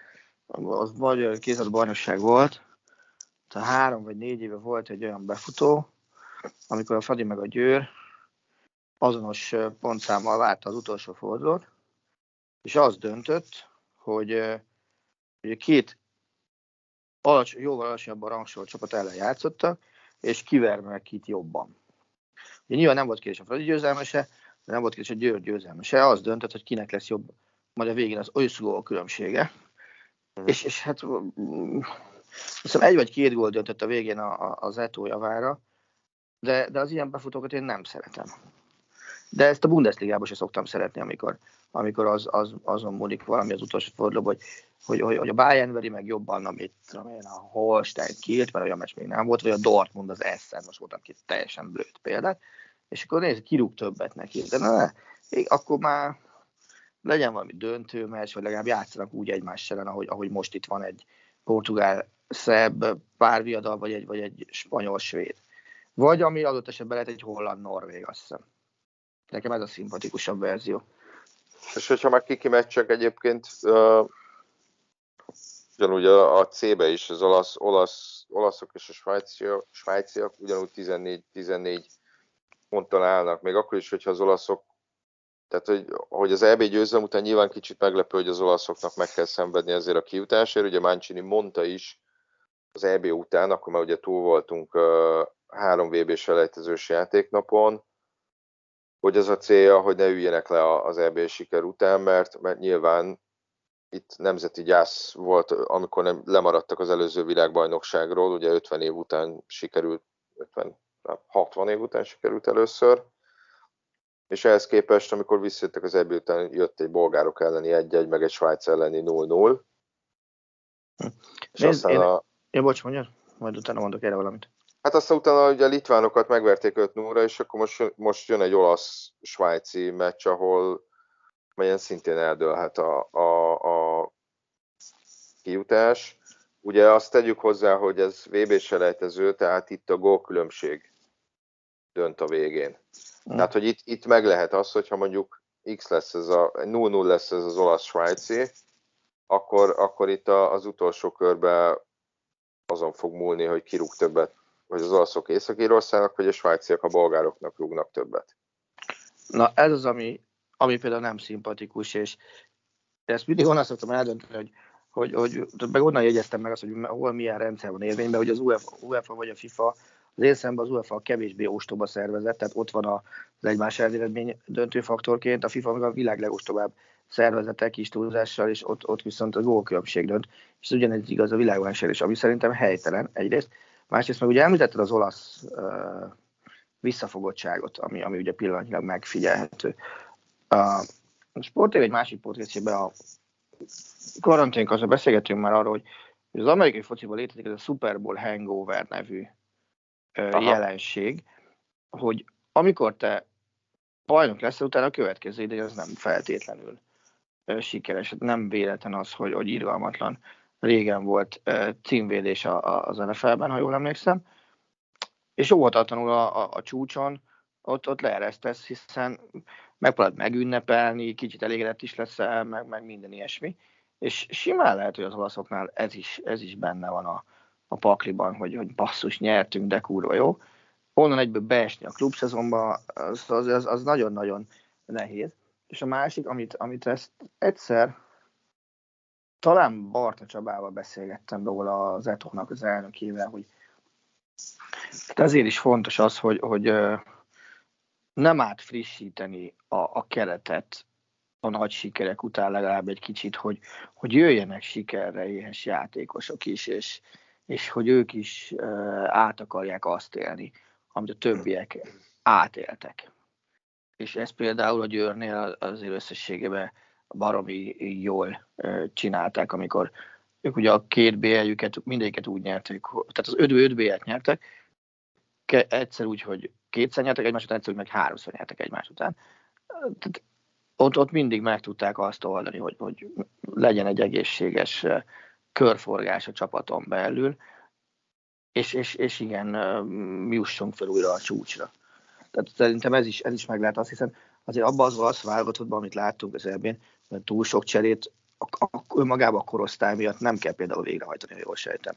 az vagy kézad bajnokság volt, tehát három vagy négy éve volt egy olyan befutó, amikor a Fradi meg a Győr azonos pontszámmal várta az utolsó fordulót, és az döntött, hogy, hogy két alacs, jóval alacsonyabb a rangsor csapat ellen játszottak, és kivernek kit jobban. Ugye nyilván nem volt kérdés a Fradi győzelmese, de nem volt kérdés a Győr győzelmese. Az döntött, hogy kinek lesz jobb majd a végén az a különbsége. Mm. És, és hát hiszem egy vagy két gól döntött a végén a, a, az Eto javára, de, de az ilyen befutókat én nem szeretem. De ezt a Bundesligában sem szoktam szeretni, amikor, amikor az, az, azon múlik valami az utolsó fordulóban, hogy, hogy, hogy, hogy a Bayern veri meg jobban, amit én, a Holstein kilt, mert olyan meccs még nem volt, vagy a Dortmund az Essen, most voltam két teljesen blőtt példát, és akkor nézd, kirúg többet neki. De ne, akkor már legyen valami döntő meccs, vagy legalább játszanak úgy egymás ellen, ahogy, ahogy most itt van egy portugál szebb párviadal, vagy egy, vagy egy spanyol-svéd. Vagy ami adott esetben lehet egy holland-norvég, azt hiszem. Nekem ez a szimpatikusabb verzió. És hogyha már kiki meccsek egyébként, uh, ugyanúgy a, a C-be is az olasz, olasz, olaszok és a svájciak, svájciak ugyanúgy 14-14 ponttal állnak, még akkor is, hogyha az olaszok tehát, hogy, hogy az EB győzelem után nyilván kicsit meglepő, hogy az olaszoknak meg kell szenvedni ezért a kiutásért. Ugye Mancini mondta is az EB után, akkor már ugye túl voltunk három VB-s elejtezős játéknapon, hogy az a célja, hogy ne üljenek le az EB siker után, mert, mert nyilván itt nemzeti gyász volt, amikor nem lemaradtak az előző világbajnokságról, ugye 50 év után sikerült, 50, 60 év után sikerült először, és ehhez képest, amikor visszajöttek az EB után, jött egy bolgárok elleni 1-1, meg egy Svájc elleni 0-0. Hm. És Nézd, aztán én, a... Ja, bocs, mondjad, majd utána mondok erre valamit. Hát aztán utána ugye a litvánokat megverték 5 0 és akkor most, most jön egy olasz-svájci meccs, ahol melyen szintén eldőlhet a, a, a kijutás. Ugye azt tegyük hozzá, hogy ez VB selejtező, tehát itt a gólkülönbség dönt a végén. Mm. Tehát, hogy itt, itt meg lehet az, hogyha mondjuk X lesz ez a, 0-0 lesz ez az olasz-svájci, akkor, akkor itt a, az utolsó körben azon fog múlni, hogy kirúg többet, vagy az olaszok Észak-Írországnak, vagy a svájciak a bolgároknak rúgnak többet. Na ez az, ami, ami például nem szimpatikus, és ezt mindig onnan szoktam eldönteni, hogy, hogy, hogy meg onnan jegyeztem meg azt, hogy hol milyen rendszer van érvényben, hogy az UEFA, UEFA vagy a FIFA az én szemben az UEFA kevésbé ostoba szervezet, tehát ott van az egymás eredmény döntő faktorként, a FIFA meg a világ legostobább szervezetek is túlzással, és ott, ott viszont a gólkülönbség dönt, és ez ugyanez igaz a világbajnokság is, ami szerintem helytelen egyrészt. Másrészt meg ugye említetted az olasz uh, visszafogottságot, ami, ami ugye pillanatnyilag megfigyelhető. A Sportév egy másik podcastjében a karantén közben beszélgetünk már arról, hogy az amerikai fociban létezik ez a Super Bowl Hangover nevű Aha. jelenség, hogy amikor te bajnok lesz, utána a következő idő az nem feltétlenül sikeres. Nem véletlen az, hogy, hogy irgalmatlan régen volt címvédés az NFL-ben, ha jól emlékszem, és óvatatlanul a, a, a csúcson ott, ott leeresztesz, hiszen megpróbálod megünnepelni, kicsit elégedett is leszel, meg, meg minden ilyesmi, és simán lehet, hogy az olaszoknál ez is, ez is benne van a, a pakliban, hogy, hogy basszus, nyertünk, de kurva jó. Onnan egyből beesni a klubszezonba, az, az, az, az nagyon-nagyon nehéz. És a másik, amit, amit ezt egyszer talán Barta Csabával beszélgettem róla az Etónak az elnökével, hogy ezért is fontos az, hogy, hogy nem árt frissíteni a, a keretet a nagy sikerek után legalább egy kicsit, hogy, hogy jöjjenek sikerre éhes játékosok is, és, és hogy ők is át akarják azt élni, amit a többiek átéltek. És ezt például a Győrnél azért összességében baromi jól csinálták, amikor ők ugye a két BL-jüket, mindegyiket úgy nyerték, tehát az 5 5 BL-t nyertek, egyszer úgy, hogy kétszer nyertek egymás után, egyszer úgy, meg háromszor nyertek egymás után. Tehát ott, ott mindig meg tudták azt oldani, hogy, hogy legyen egy egészséges körforgás a csapaton belül, és, és, és igen, mi jussunk fel újra a csúcsra. Tehát szerintem ez is, ez is meg lehet azt, hiszen azért abban az olasz válogatottban, amit láttunk az ebben, mert túl sok cserét a, a, önmagában a korosztály miatt nem kell például végrehajtani, ha jól sejtem.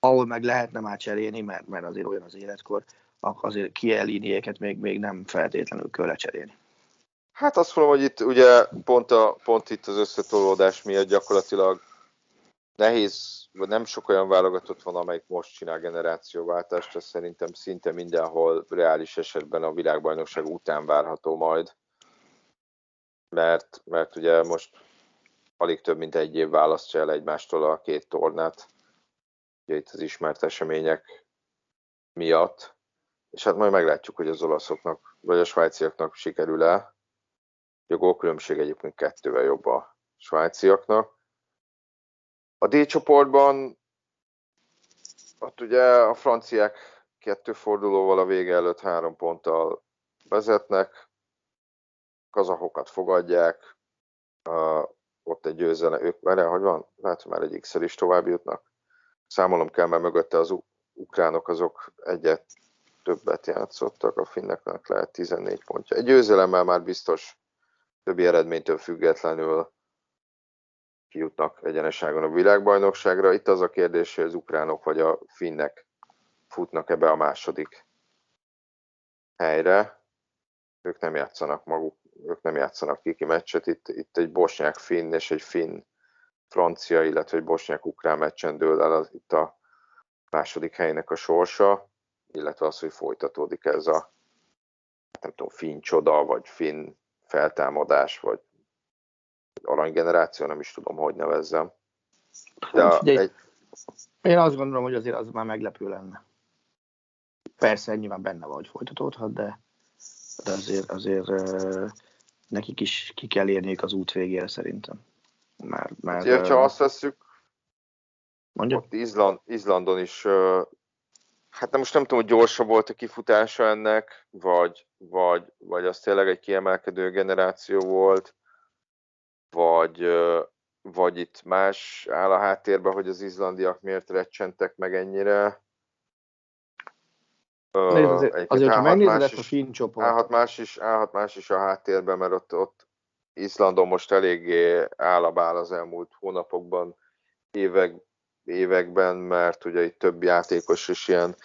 Ahol meg lehetne már cserélni, mert, mert azért olyan az életkor, azért kielíniéket még, még nem feltétlenül kell lecserélni. Hát azt mondom, hogy itt ugye pont, a, pont itt az összetolódás miatt gyakorlatilag nehéz, nem sok olyan válogatott van, amelyik most csinál generációváltást, ez szerintem szinte mindenhol reális esetben a világbajnokság után várható majd. Mert, mert ugye most alig több mint egy év választja el egymástól a két tornát, ugye itt az ismert események miatt, és hát majd meglátjuk, hogy az olaszoknak vagy a svájciaknak sikerül-e. A gólkülönbség egyébként kettővel jobb a svájciaknak. A D csoportban ott ugye a franciák kettő fordulóval a vége előtt három ponttal vezetnek, kazahokat fogadják, uh, ott egy győzelem, ők, várj, hogy van? Lehet, hogy már egy x is tovább jutnak. Számolom kell, mert mögötte az ukránok azok egyet többet játszottak, a finneknek lehet 14 pontja. Egy győzelemmel már biztos többi eredménytől függetlenül kijutnak egyeneságon a világbajnokságra. Itt az a kérdés, hogy az ukránok vagy a finnek futnak ebbe a második helyre. Ők nem játszanak maguk, ők nem játszanak kiki meccset. Itt, itt egy bosnyák-finn és egy finn-francia, illetve egy bosnyák-ukrán meccsen dől el az, itt a második helynek a sorsa, illetve az, hogy folytatódik ez a nem tudom, finn csoda, vagy finn feltámadás, vagy aranygeneráció, nem is tudom, hogy nevezzem. De a, egy... Én azt gondolom, hogy azért az már meglepő lenne. Persze, nyilván benne van, hogy folytatódhat, de, de azért, azért nekik is ki kell érniük az út végére szerintem. Már, már, hát, ha azt veszük, mondja? ott Izland, Izlandon is, hát nem most nem tudom, hogy gyorsabb volt a kifutása ennek, vagy, vagy, vagy az tényleg egy kiemelkedő generáció volt, vagy, vagy itt más áll a háttérben, hogy az izlandiak miért recsentek meg ennyire. Nézd, azért, azért ha megnézed ezt a finn csoport. Állhat más, is, állhat más is a háttérben, mert ott, ott Izlandon most eléggé állabál az elmúlt hónapokban, évek, években, mert ugye itt több játékos is ilyen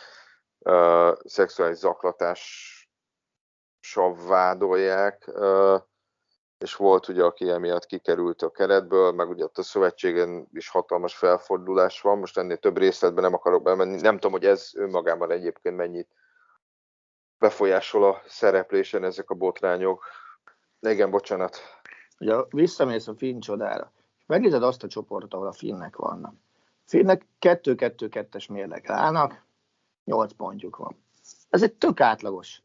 uh, szexuális zaklatással vádolják. Uh, és volt ugye, aki emiatt kikerült a keretből, meg ugye ott a szövetségen is hatalmas felfordulás van, most ennél több részletben nem akarok bemenni, nem tudom, hogy ez önmagában egyébként mennyit befolyásol a szereplésen ezek a botrányok. Igen, bocsánat. Ugye visszamész a finn csodára, és megnézed azt a csoportot, ahol a finnek vannak. Finnek 2-2-2-es mérleg állnak, 8 pontjuk van. Ez egy tök átlagos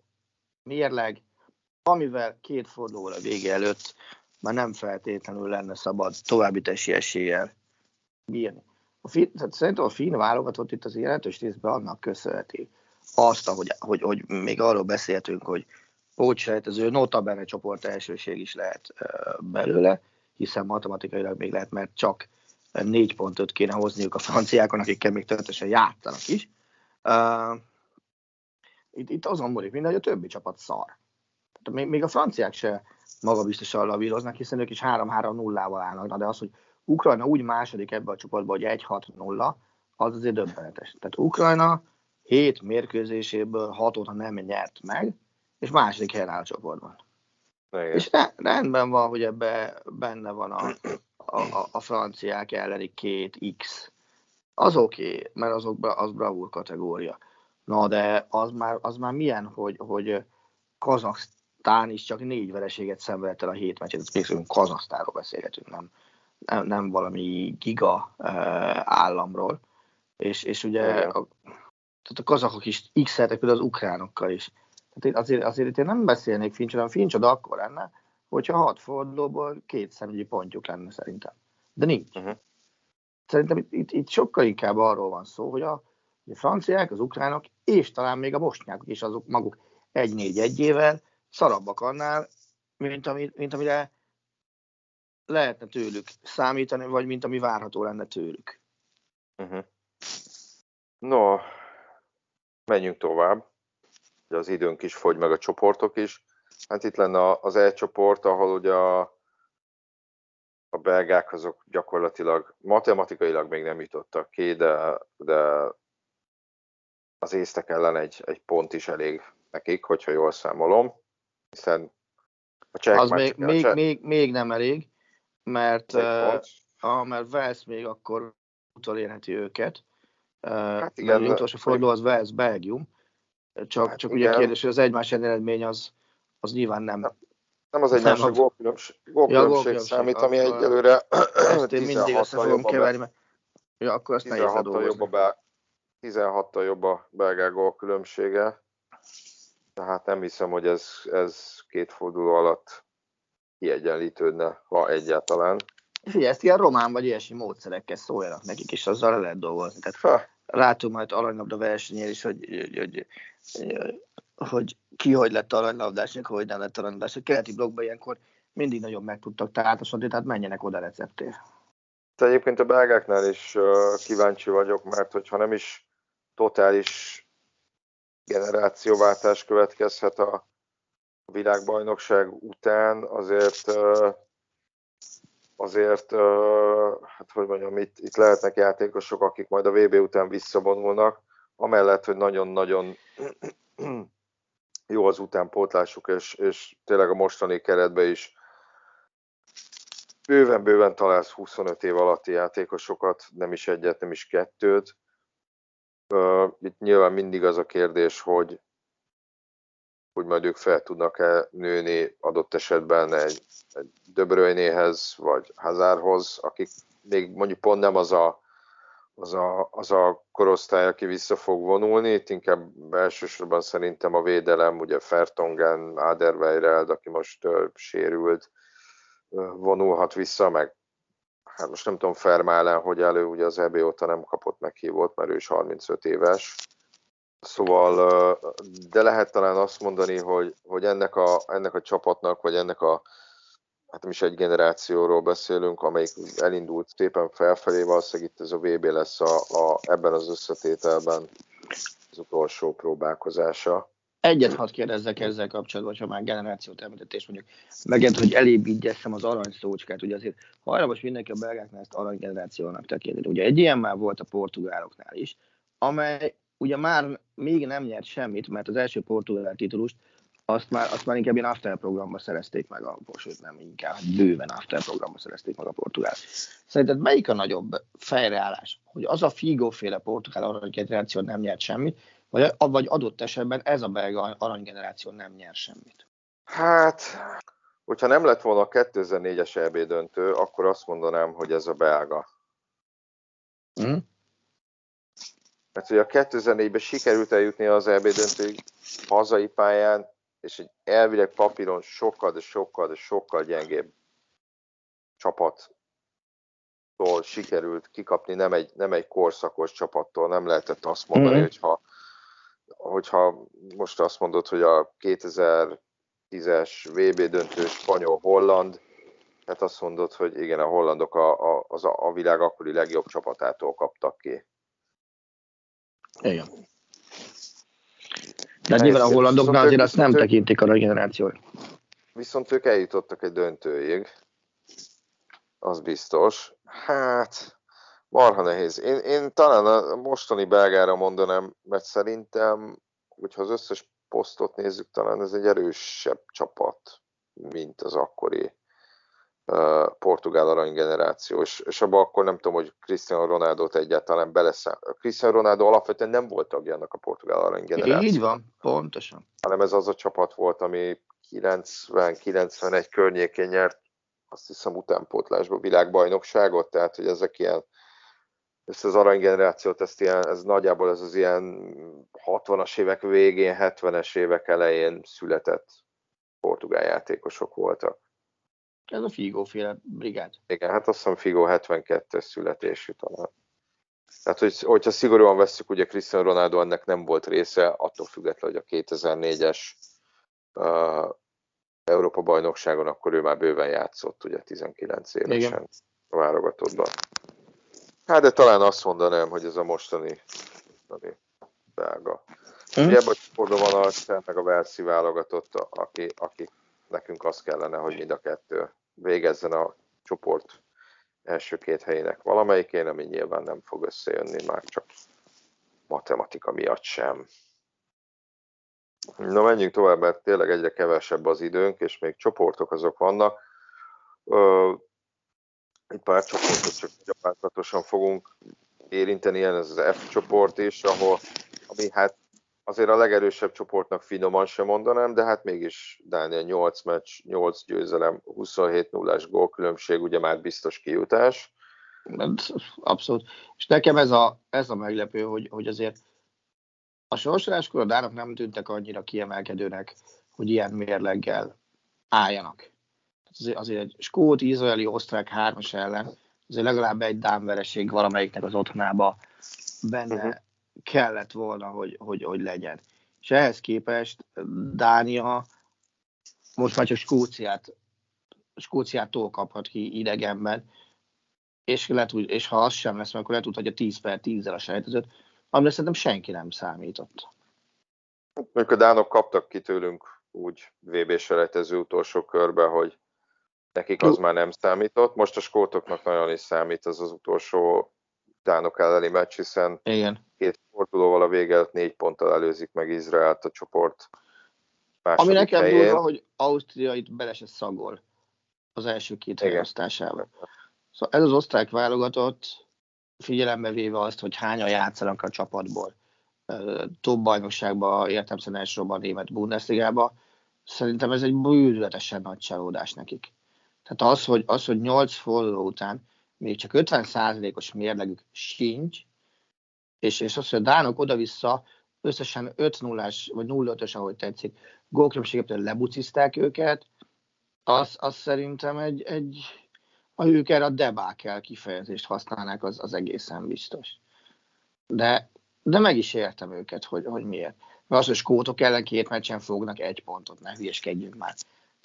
mérleg, amivel két fordulóra vége előtt már nem feltétlenül lenne szabad további tesi eséllyel bírni. A fin, tehát szerintem a finn válogatott itt az jelentős részben annak köszönheti azt, hogy, hogy, hogy még arról beszéltünk, hogy pótsejtező notabene csoport elsőség is lehet belőle, hiszen matematikailag még lehet, mert csak négy pontot kéne hozniuk a franciákon, akikkel még történetesen játszanak is. Uh, itt, itt azon múlik minden, hogy a többi csapat szar még, még a franciák se magabiztosan lavíroznak, hiszen ők is 3-3-0-val állnak, Na, de az, hogy Ukrajna úgy második ebbe a csoportba, hogy 1-6-0, az azért döbbenetes. Tehát Ukrajna 7 mérkőzéséből 6 óta nem nyert meg, és második helyen áll a csoportban. Igen. És rendben van, hogy ebbe benne van a, a, a franciák elleni két X. Az oké, okay, mert azok, az bravúr kategória. Na, de az már, az már milyen, hogy, hogy Kazakszt, Kazasztán is csak négy vereséget szenvedett el a hét meccset, ezt még Kazasztánról beszélgetünk, nem, nem, nem valami giga uh, államról. És, és ugye a, tehát a kazakok is x például az ukránokkal is. Tehát azért, azért itt én nem beszélnék Fincs, hanem Fincs akkor lenne, hogyha hat fordulóból két személyi pontjuk lenne szerintem. De nincs. Uh-huh. Szerintem itt, itt, itt sokkal inkább arról van szó, hogy a, a franciák, az ukránok, és talán még a bosnyákok is azok maguk egy-négy egyével szarabbak annál, mint, ami, mint amire lehetne tőlük számítani, vagy mint ami várható lenne tőlük. Uh-huh. No, menjünk tovább. Ugye az időnk is fogy, meg a csoportok is. Hát itt lenne az E csoport, ahol ugye a, a belgák azok gyakorlatilag matematikailag még nem jutottak ki, de, de az észtek ellen egy, egy pont is elég nekik, hogyha jól számolom, hiszen a cseh az még, még, cseh... még, még, nem elég, mert, uh, a, mert Wales még akkor utolérheti őket. Uh, hát igen, mert utolsó forduló az Wales Belgium. Csak, hát csak igen. ugye a kérdés, hogy az egymás eredmény az, az nyilván nem. Nem, nem az egymás a gólkülönbség, gólkülönbség ja, számít, ami egyelőre ezt én mindig össze fogom keverni, mert ja, akkor azt nehéz 16 jobb a, be, 16 jobb a gólkülönbsége, tehát nem hiszem, hogy ez, ez két forduló alatt kiegyenlítődne, ha egyáltalán. Figyelj, ezt ilyen román vagy ilyesmi módszerekkel szóljanak nekik, és azzal le lehet dolgozni. Tehát látom majd aranylabda versenyér is, hogy, hogy, hogy, hogy ki hogy lett aranylabdásnak, hogy nem lett aranylabdás. A keleti blogban ilyenkor mindig nagyon meg tudtak tátosodni, tehát menjenek oda receptér. Te egyébként a belgáknál is kíváncsi vagyok, mert hogyha nem is totális generációváltás következhet a világbajnokság után, azért azért, hát hogy mondjam, itt, itt lehetnek játékosok, akik majd a VB után visszavonulnak, amellett, hogy nagyon-nagyon jó az utánpótlásuk, és, és tényleg a mostani keretben is bőven-bőven találsz 25 év alatti játékosokat, nem is egyet, nem is kettőt. Itt nyilván mindig az a kérdés, hogy, hogy majd ők fel tudnak-e nőni adott esetben egy, egy Döbröjnéhez, vagy Hazárhoz, akik még mondjuk pont nem az a, az a, az a korosztály, aki vissza fog vonulni, itt inkább elsősorban szerintem a védelem, ugye Fertongen, Aderweireld, aki most uh, sérült, uh, vonulhat vissza, meg hát most nem tudom Fermálen, hogy elő, ugye az EB óta nem kapott meghívót, mert ő is 35 éves, Szóval, de lehet talán azt mondani, hogy, hogy ennek, a, ennek a csapatnak, vagy ennek a, hát nem is egy generációról beszélünk, amelyik elindult szépen felfelé, valószínűleg itt ez a VB lesz a, a, ebben az összetételben az utolsó próbálkozása. Egyet hadd kérdezzek ezzel kapcsolatban, ha már generációt említettés mondjuk, megint, hogy elébb ígyeszem az arany szócskát, ugye azért hajlamos mindenki a belgáknál ezt aranygenerációnak tekinti. Ugye egy ilyen már volt a portugáloknál is, amely ugye már még nem nyert semmit, mert az első portugál titulust azt már, azt már inkább ilyen after programba szerezték meg a, sőt nem inkább, bőven after programba szerezték meg a portugál. Szerinted melyik a nagyobb fejreállás? Hogy az a Figo féle portugál aranygeneráció nem nyert semmit, vagy, vagy adott esetben ez a belga aranygeneráció nem nyer semmit? Hát, hogyha nem lett volna a 2004-es EB döntő, akkor azt mondanám, hogy ez a belga. Mm mert hogy a 2004-ben sikerült eljutni az EB döntőig hazai pályán, és egy elvileg papíron sokkal, de sokkal, de sokkal gyengébb csapattól sikerült kikapni, nem egy, nem egy korszakos csapattól, nem lehetett azt mondani, mm-hmm. hogyha, hogyha most azt mondod, hogy a 2010-es VB döntő spanyol-holland, hát azt mondod, hogy igen, a hollandok a, a, az a, a világ akkori legjobb csapatától kaptak ki. Igen. De hát nyilván a hollandoknál azért azt nem tekintik a regenerációt. Viszont ők eljutottak egy döntőig. Az biztos. Hát, marha nehéz. Én, én talán a mostani belgára mondanám, mert szerintem, hogyha az összes posztot nézzük, talán ez egy erősebb csapat, mint az akkori portugál aranygeneráció, és, és abban akkor nem tudom, hogy Cristiano Ronaldo-t egyáltalán beleszám. Cristiano Ronaldo alapvetően nem volt tagja annak a portugál aranygeneráció. Így van, pontosan. Hanem ez az a csapat volt, ami 90-91 környékén nyert, azt hiszem utánpótlásban világbajnokságot, tehát hogy ezek ilyen ezt az aranygenerációt, ezt ilyen, ez nagyjából ez az ilyen 60-as évek végén, 70-es évek elején született portugál játékosok voltak. Ez a Figo féle brigád. Igen, hát azt hiszem Figo 72-es születésű talán. Tehát, hogy, hogyha szigorúan veszük, ugye Cristiano Ronaldo ennek nem volt része, attól függetlenül, hogy a 2004-es uh, Európa bajnokságon, akkor ő már bőven játszott, ugye 19 évesen Igen. a válogatottban. Hát, de talán azt mondanám, hogy ez a mostani, mostani belga. Hm? Ugye ebben a van a meg a Velszi válogatott, aki, aki nekünk az kellene, hogy mind a kettő végezzen a csoport első két helyének valamelyikén, ami nyilván nem fog összejönni már csak matematika miatt sem. Na menjünk tovább, mert tényleg egyre kevesebb az időnk, és még csoportok azok vannak. Egy pár csoportot csak gyakorlatosan fogunk érinteni, ilyen ez az F csoport is, ahol, ami hát azért a legerősebb csoportnak finoman sem mondanám, de hát mégis Dániel 8 meccs, 8 győzelem, 27 0 gólkülönbség, ugye már biztos kijutás. Abszolút. És nekem ez a, ez a meglepő, hogy, hogy azért a sorsoláskor a dánok nem tűntek annyira kiemelkedőnek, hogy ilyen mérleggel álljanak. Azért, azért egy skót, izraeli, osztrák hármas ellen azért legalább egy dán vereség valamelyiknek az otthonába benne uh-huh. kellett volna, hogy, hogy, hogy legyen. És ehhez képest Dánia most már csak Skóciát, Skóciától kaphat ki idegenben, és, lehet, és ha az sem lesz, akkor lehet, hogy a 10 per 10-zel a sejtezőt, amire szerintem senki nem számított. Mondjuk a Dánok kaptak ki tőlünk úgy VB selejtező utolsó körbe, hogy nekik az már nem számított. Most a skótoknak nagyon is számít az az utolsó Dánok elleni meccs, hiszen Igen. két fordulóval a vége előtt négy ponttal előzik meg Izraelt a csoport Ami nekem helyén. durva, hogy Ausztria itt bele se szagol az első két helyosztásával. Szóval ez az osztrák válogatott, figyelembe véve azt, hogy hányan játszanak a csapatból, több bajnokságban, értem szerint elsősorban a német Bundesligába, szerintem ez egy bűnletesen nagy csalódás nekik. Tehát az, hogy, az, hogy 8 forduló után még csak 50%-os mérlegük sincs, és, és az, hogy a Dánok oda-vissza összesen 5 0 vagy 0-5-ös, ahogy tetszik, gólkülönbségektől lebucizták őket, az, az szerintem egy, egy ha ők erre a debákel kifejezést használnák, az, az egészen biztos. De, de meg is értem őket, hogy, hogy miért. Mert az, hogy skótok ellen két meccsen fognak egy pontot, ne hülyeskedjünk már.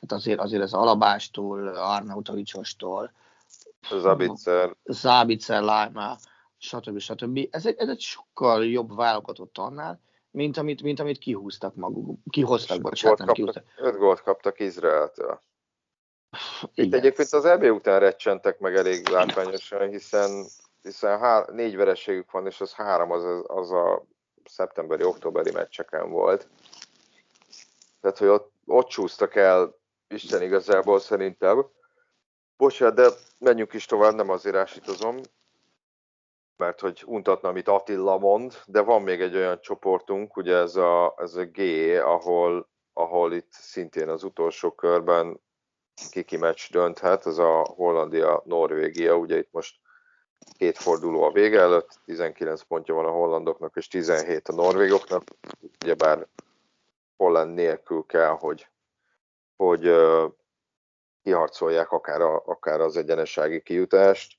Tehát azért, azért az Alabástól, Arnautovicsostól, Zabitzer, Zabitzer, Lájmá, stb. stb. Ez egy, ez egy sokkal jobb válogatott annál, mint amit, mint amit kihúztak maguk, kihoztak, bocsánat, nem kihúztak. Öt gólt kaptak Izraeltől. Itt egyébként az EB után recsentek meg elég látványosan, hiszen, hiszen há, négy vereségük van, és az három az, az a szeptemberi-októberi meccseken volt. Tehát, hogy ott, ott csúsztak el Isten igazából szerintem. Bocsánat, de menjünk is tovább, nem azért ásítozom, mert hogy untatna, amit Attila mond, de van még egy olyan csoportunk, ugye ez a, ez a G, ahol, ahol itt szintén az utolsó körben kiki meccs dönthet, ez a Hollandia-Norvégia, ugye itt most két forduló a vége előtt, 19 pontja van a hollandoknak és 17 a norvégoknak, ugyebár Holland nélkül kell, hogy, hogy kiharcolják akár, a, akár az egyenessági kijutást.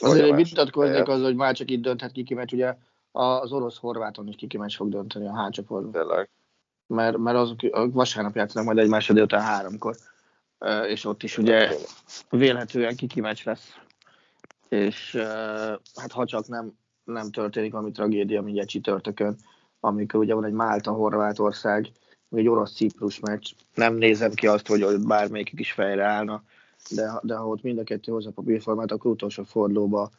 Azért vitatkoznék az, hogy már csak itt dönthet kiki meccs, ugye az orosz-horváton is kiki meccs fog dönteni a hátcsoportban. Tényleg. Mert, mert azok vasárnap játszanak majd egy második után háromkor és ott is ugye vélhetően kiki meccs lesz. És hát ha csak nem, nem történik ami tragédia mindjárt csütörtökön, amikor ugye van egy Málta-Horvátország, egy orosz-ciprus meccs. Nem nézem ki azt, hogy ott bármelyikük is fejre állna, de, de ha ott mind a kettő hozza papírformát, akkor utolsó fordulóban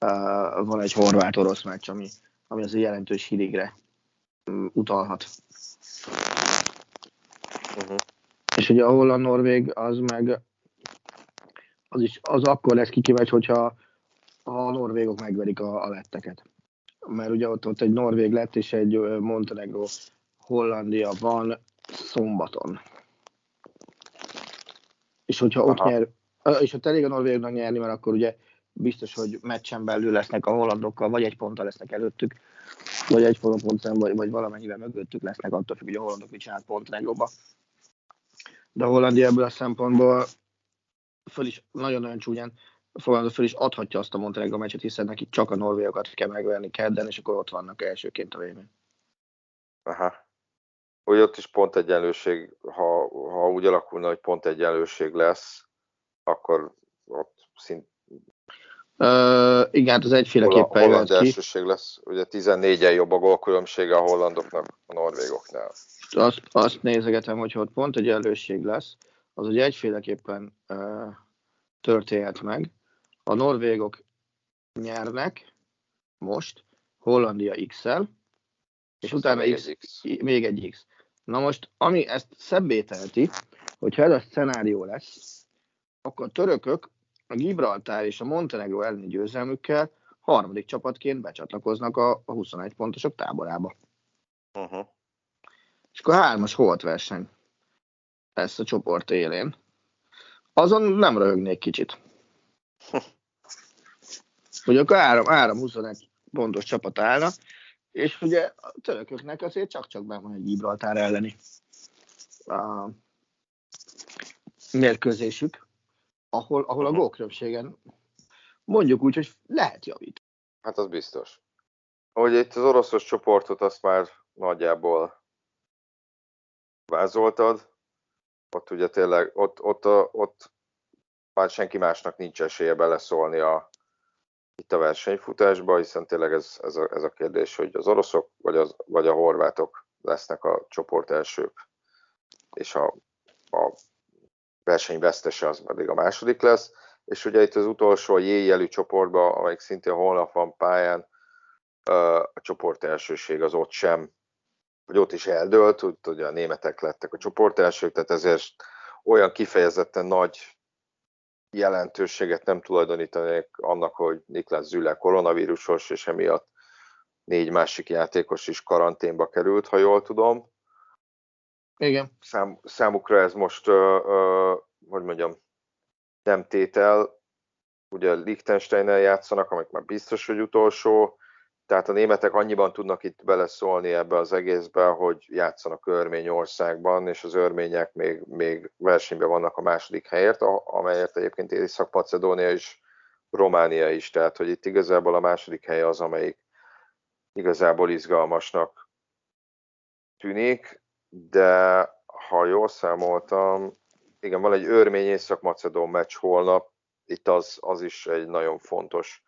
uh, van egy horvát-orosz meccs, ami, ami az jelentős hírigre um, utalhat. Uh-huh. És ugye ahol a Norvég az meg az, is, az akkor lesz kikimegy, hogyha a norvégok megverik a, a letteket. Mert ugye ott, ott egy norvég lett és egy Montenegro Hollandia van szombaton. És hogyha ott Aha. nyer, és ott elég a norvégoknak nyerni, mert akkor ugye biztos, hogy meccsen belül lesznek a hollandokkal, vagy egy ponttal lesznek előttük, vagy egy ponttal, vagy, vagy valamennyivel mögöttük lesznek, attól függ, hogy a hollandok mit csinált Montenegróba de Hollandia ebből a szempontból föl is, nagyon-nagyon csúnyán fogalmazva föl is adhatja azt a Montenegro meccset, hiszen nekik csak a norvégokat kell megverni kedden, és akkor ott vannak elsőként a végén. Aha. Úgy ott is pont egyenlőség, ha, ha úgy alakulna, hogy pont egyenlőség lesz, akkor ott szint... Uh, igen, hát az egyféleképpen Holland elsőség lesz, ugye 14-en jobb a gólkülönbsége a hollandoknak a norvégoknál azt, azt nézegetem, hogy ott pont egy előség lesz, az ugye egyféleképpen uh, történhet meg. A norvégok nyernek most, Hollandia X-el, és utána X, X, még egy X. Na most, ami ezt szebbé teheti, hogyha ez a szenárió lesz, akkor a törökök a Gibraltár és a Montenegro elleni győzelmükkel harmadik csapatként becsatlakoznak a, a 21 pontosok táborába. Uh-huh. És akkor hármas holt verseny lesz a csoport élén. Azon nem röhögnék kicsit. Hogy akkor áram, áram 21 pontos csapat állna, és ugye a törököknek azért csak-csak be van egy Gibraltár elleni a mérkőzésük, ahol, ahol a mhm. gólkülönbségen mondjuk úgy, hogy lehet javítani. Hát az biztos. Hogy itt az oroszos csoportot azt már nagyjából vázoltad, ott ugye tényleg, ott, ott, ott már senki másnak nincs esélye beleszólni a, itt a versenyfutásba, hiszen tényleg ez, ez, a, ez a kérdés, hogy az oroszok vagy, az, vagy a horvátok lesznek a csoport elsők, és a, a verseny vesztese az pedig a második lesz, és ugye itt az utolsó jéjelű csoportban, amelyik szintén holnap van pályán, a csoport elsőség az ott sem, hogy ott is eldőlt, hogy ugye a németek lettek a csoport elsők, tehát ezért olyan kifejezetten nagy jelentőséget nem tulajdonítanék annak, hogy Niklas Zülle koronavírusos, és emiatt négy másik játékos is karanténba került, ha jól tudom. Igen. Szám, számukra ez most, uh, uh, hogy mondjam, nem tétel. Ugye Liechtensteinnel játszanak, amik már biztos, hogy utolsó, tehát a németek annyiban tudnak itt beleszólni ebbe az egészbe, hogy játszanak Örményországban, és az örmények még, még versenyben vannak a második helyért, amelyért egyébként Észak-Macedónia és Románia is, tehát hogy itt igazából a második hely az, amelyik igazából izgalmasnak tűnik, de ha jól számoltam, igen, van egy örmény Észak-Macedón meccs holnap, itt az, az is egy nagyon fontos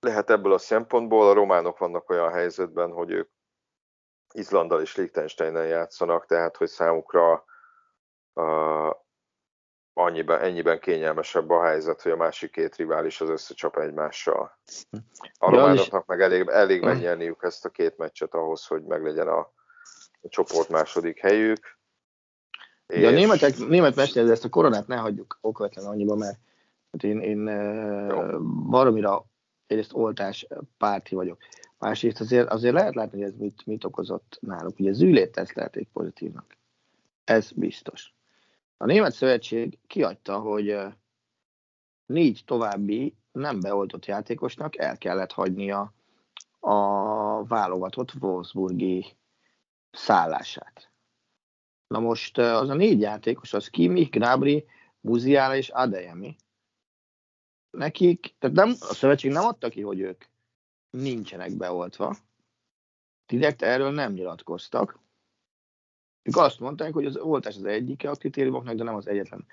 lehet ebből a szempontból. A románok vannak olyan helyzetben, hogy ők Izlandal és Liechtensteinnel játszanak, tehát hogy számukra uh, annyiben, ennyiben kényelmesebb a helyzet, hogy a másik két rivális az összecsap egymással. A románoknak meg elég, elég megnyerniük ezt a két meccset ahhoz, hogy meglegyen a, a csoport második helyük. De és... a németek, német mester, ezt a koronát ne hagyjuk okvetlen annyiba, mert hát én, én baromira egyrészt oltás párti vagyok. Másrészt azért, azért lehet látni, hogy ez mit, mit okozott náluk. Ugye zűlét tesztelték pozitívnak. Ez biztos. A Német Szövetség kiadta, hogy négy további nem beoltott játékosnak el kellett hagynia a válogatott Wolfsburgi szállását. Na most az a négy játékos, az Kimi, Gnabry, Muziala és Adeyemi, nekik, tehát nem, a szövetség nem adta ki, hogy ők nincsenek beoltva. Direkt erről nem nyilatkoztak. Ők azt mondták, hogy az oltás az egyike a kritériumoknak, de nem az egyetlen,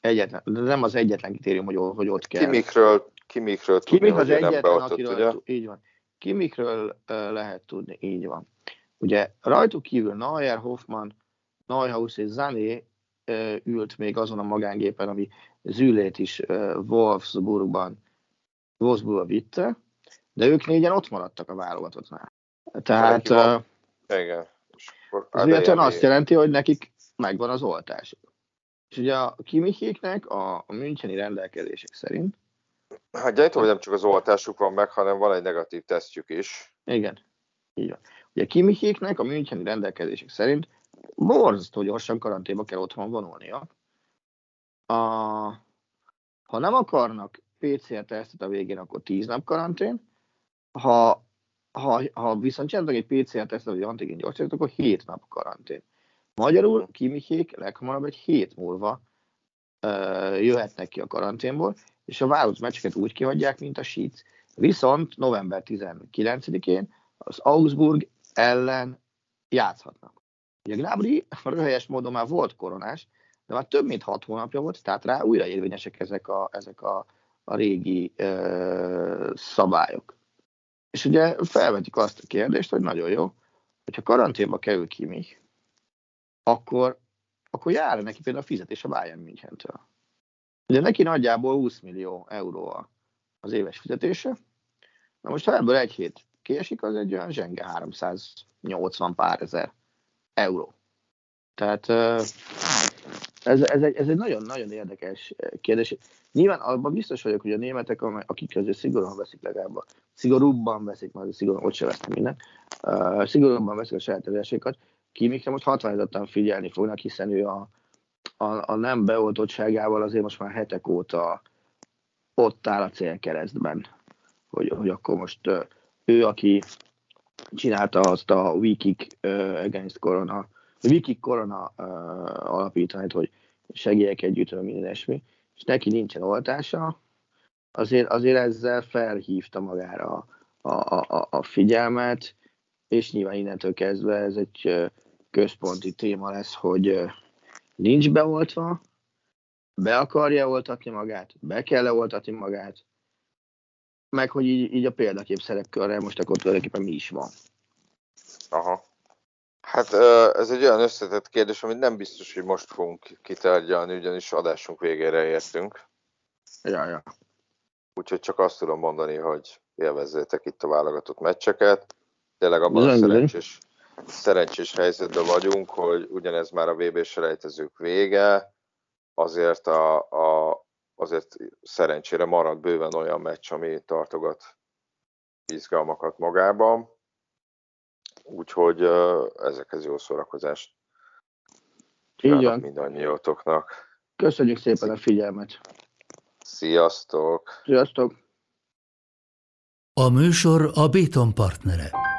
egyetlen de nem az egyetlen kritérium, hogy, hogy ott kell. Kimikről, kimikről tudni, Kimik az egyetlen, beoltott, akiről, ugye? így van. Kimikről uh, lehet tudni, így van. Ugye rajtuk kívül Neuer, Hoffman, Neuhaus és Zané ült még azon a magángépen, ami Zülét is Wolfsburgban, Wolfsburgba vitte, de ők négyen ott maradtak a válogatottnál. Tehát uh, Igen. ez azt jelenti, hogy nekik megvan az oltásuk. És ugye a Kimichéknek a, a Müncheni rendelkezések szerint Hát gyanítom, hogy nem csak az oltásuk van meg, hanem van egy negatív tesztjük is. Igen, így van. Ugye a Kimichéknek a Müncheni rendelkezések szerint borzasztó gyorsan karanténba kell otthon vonulnia, a, ha nem akarnak PCR-tesztet a végén, akkor 10 nap karantén, ha, ha, ha viszont csináltak egy PCR-tesztet, vagy antigén gyorsítót, akkor 7 nap karantén. Magyarul Kimichék leghamarabb egy hét múlva uh, jöhetnek ki a karanténból, és a vállalt meccseket úgy kihagyják, mint a Sheets. Viszont november 19-én az Augsburg ellen játszhatnak. Ugye Gnabry röhelyes módon már volt koronás, de már több mint hat hónapja volt, tehát rá újra érvényesek ezek a, ezek a, a régi ö, szabályok. És ugye felvetik azt a kérdést, hogy nagyon jó, hogyha karanténba kerül ki mi, akkor, akkor jár neki például a fizetés a Bayern Münchentől. Ugye neki nagyjából 20 millió euró az éves fizetése, na most ha ebből egy hét kiesik, az egy olyan zsenge 380 pár ezer euró. Tehát ez, ez, egy, ez egy nagyon-nagyon érdekes kérdés. Nyilván abban biztos vagyok, hogy a németek, akik azért szigorúan veszik legalább, szigorúbban veszik, mert szigorúan ott se vesznek minden, uh, szigorúbban veszik a saját előadásokat, kimikre most hatványozottan figyelni fognak, hiszen ő a, a, a nem beoltottságával azért most már hetek óta ott áll a célkeresztben, hogy, hogy akkor most uh, ő, aki csinálta azt a Wikik uh, Against Corona, Wikik Corona uh, alapítványt, hogy segélyek együtt, minden esmi, és neki nincsen oltása, azért, azért ezzel felhívta magára a, a, a, a figyelmet, és nyilván innentől kezdve ez egy központi téma lesz, hogy nincs beoltva, be akarja oltatni magát, be kell oltatni magát, meg hogy így, így a példakép szerepkörre most akkor tulajdonképpen mi is van. Aha. Hát ez egy olyan összetett kérdés, amit nem biztos, hogy most fogunk kitárgyalni, ugyanis adásunk végére értünk. Ja, ja. Úgyhogy csak azt tudom mondani, hogy élvezzétek itt a válogatott meccseket. Tényleg abban a szerencsés, szerencsés helyzetben vagyunk, hogy ugyanez már a VB selejtezők vége, azért, a, a, azért szerencsére marad bőven olyan meccs, ami tartogat izgalmakat magában. Úgyhogy ezekhez jó szórakozást Így mindannyiótoknak. Köszönjük szépen a figyelmet! Sziasztok! Sziasztok! A műsor a Béton partnere.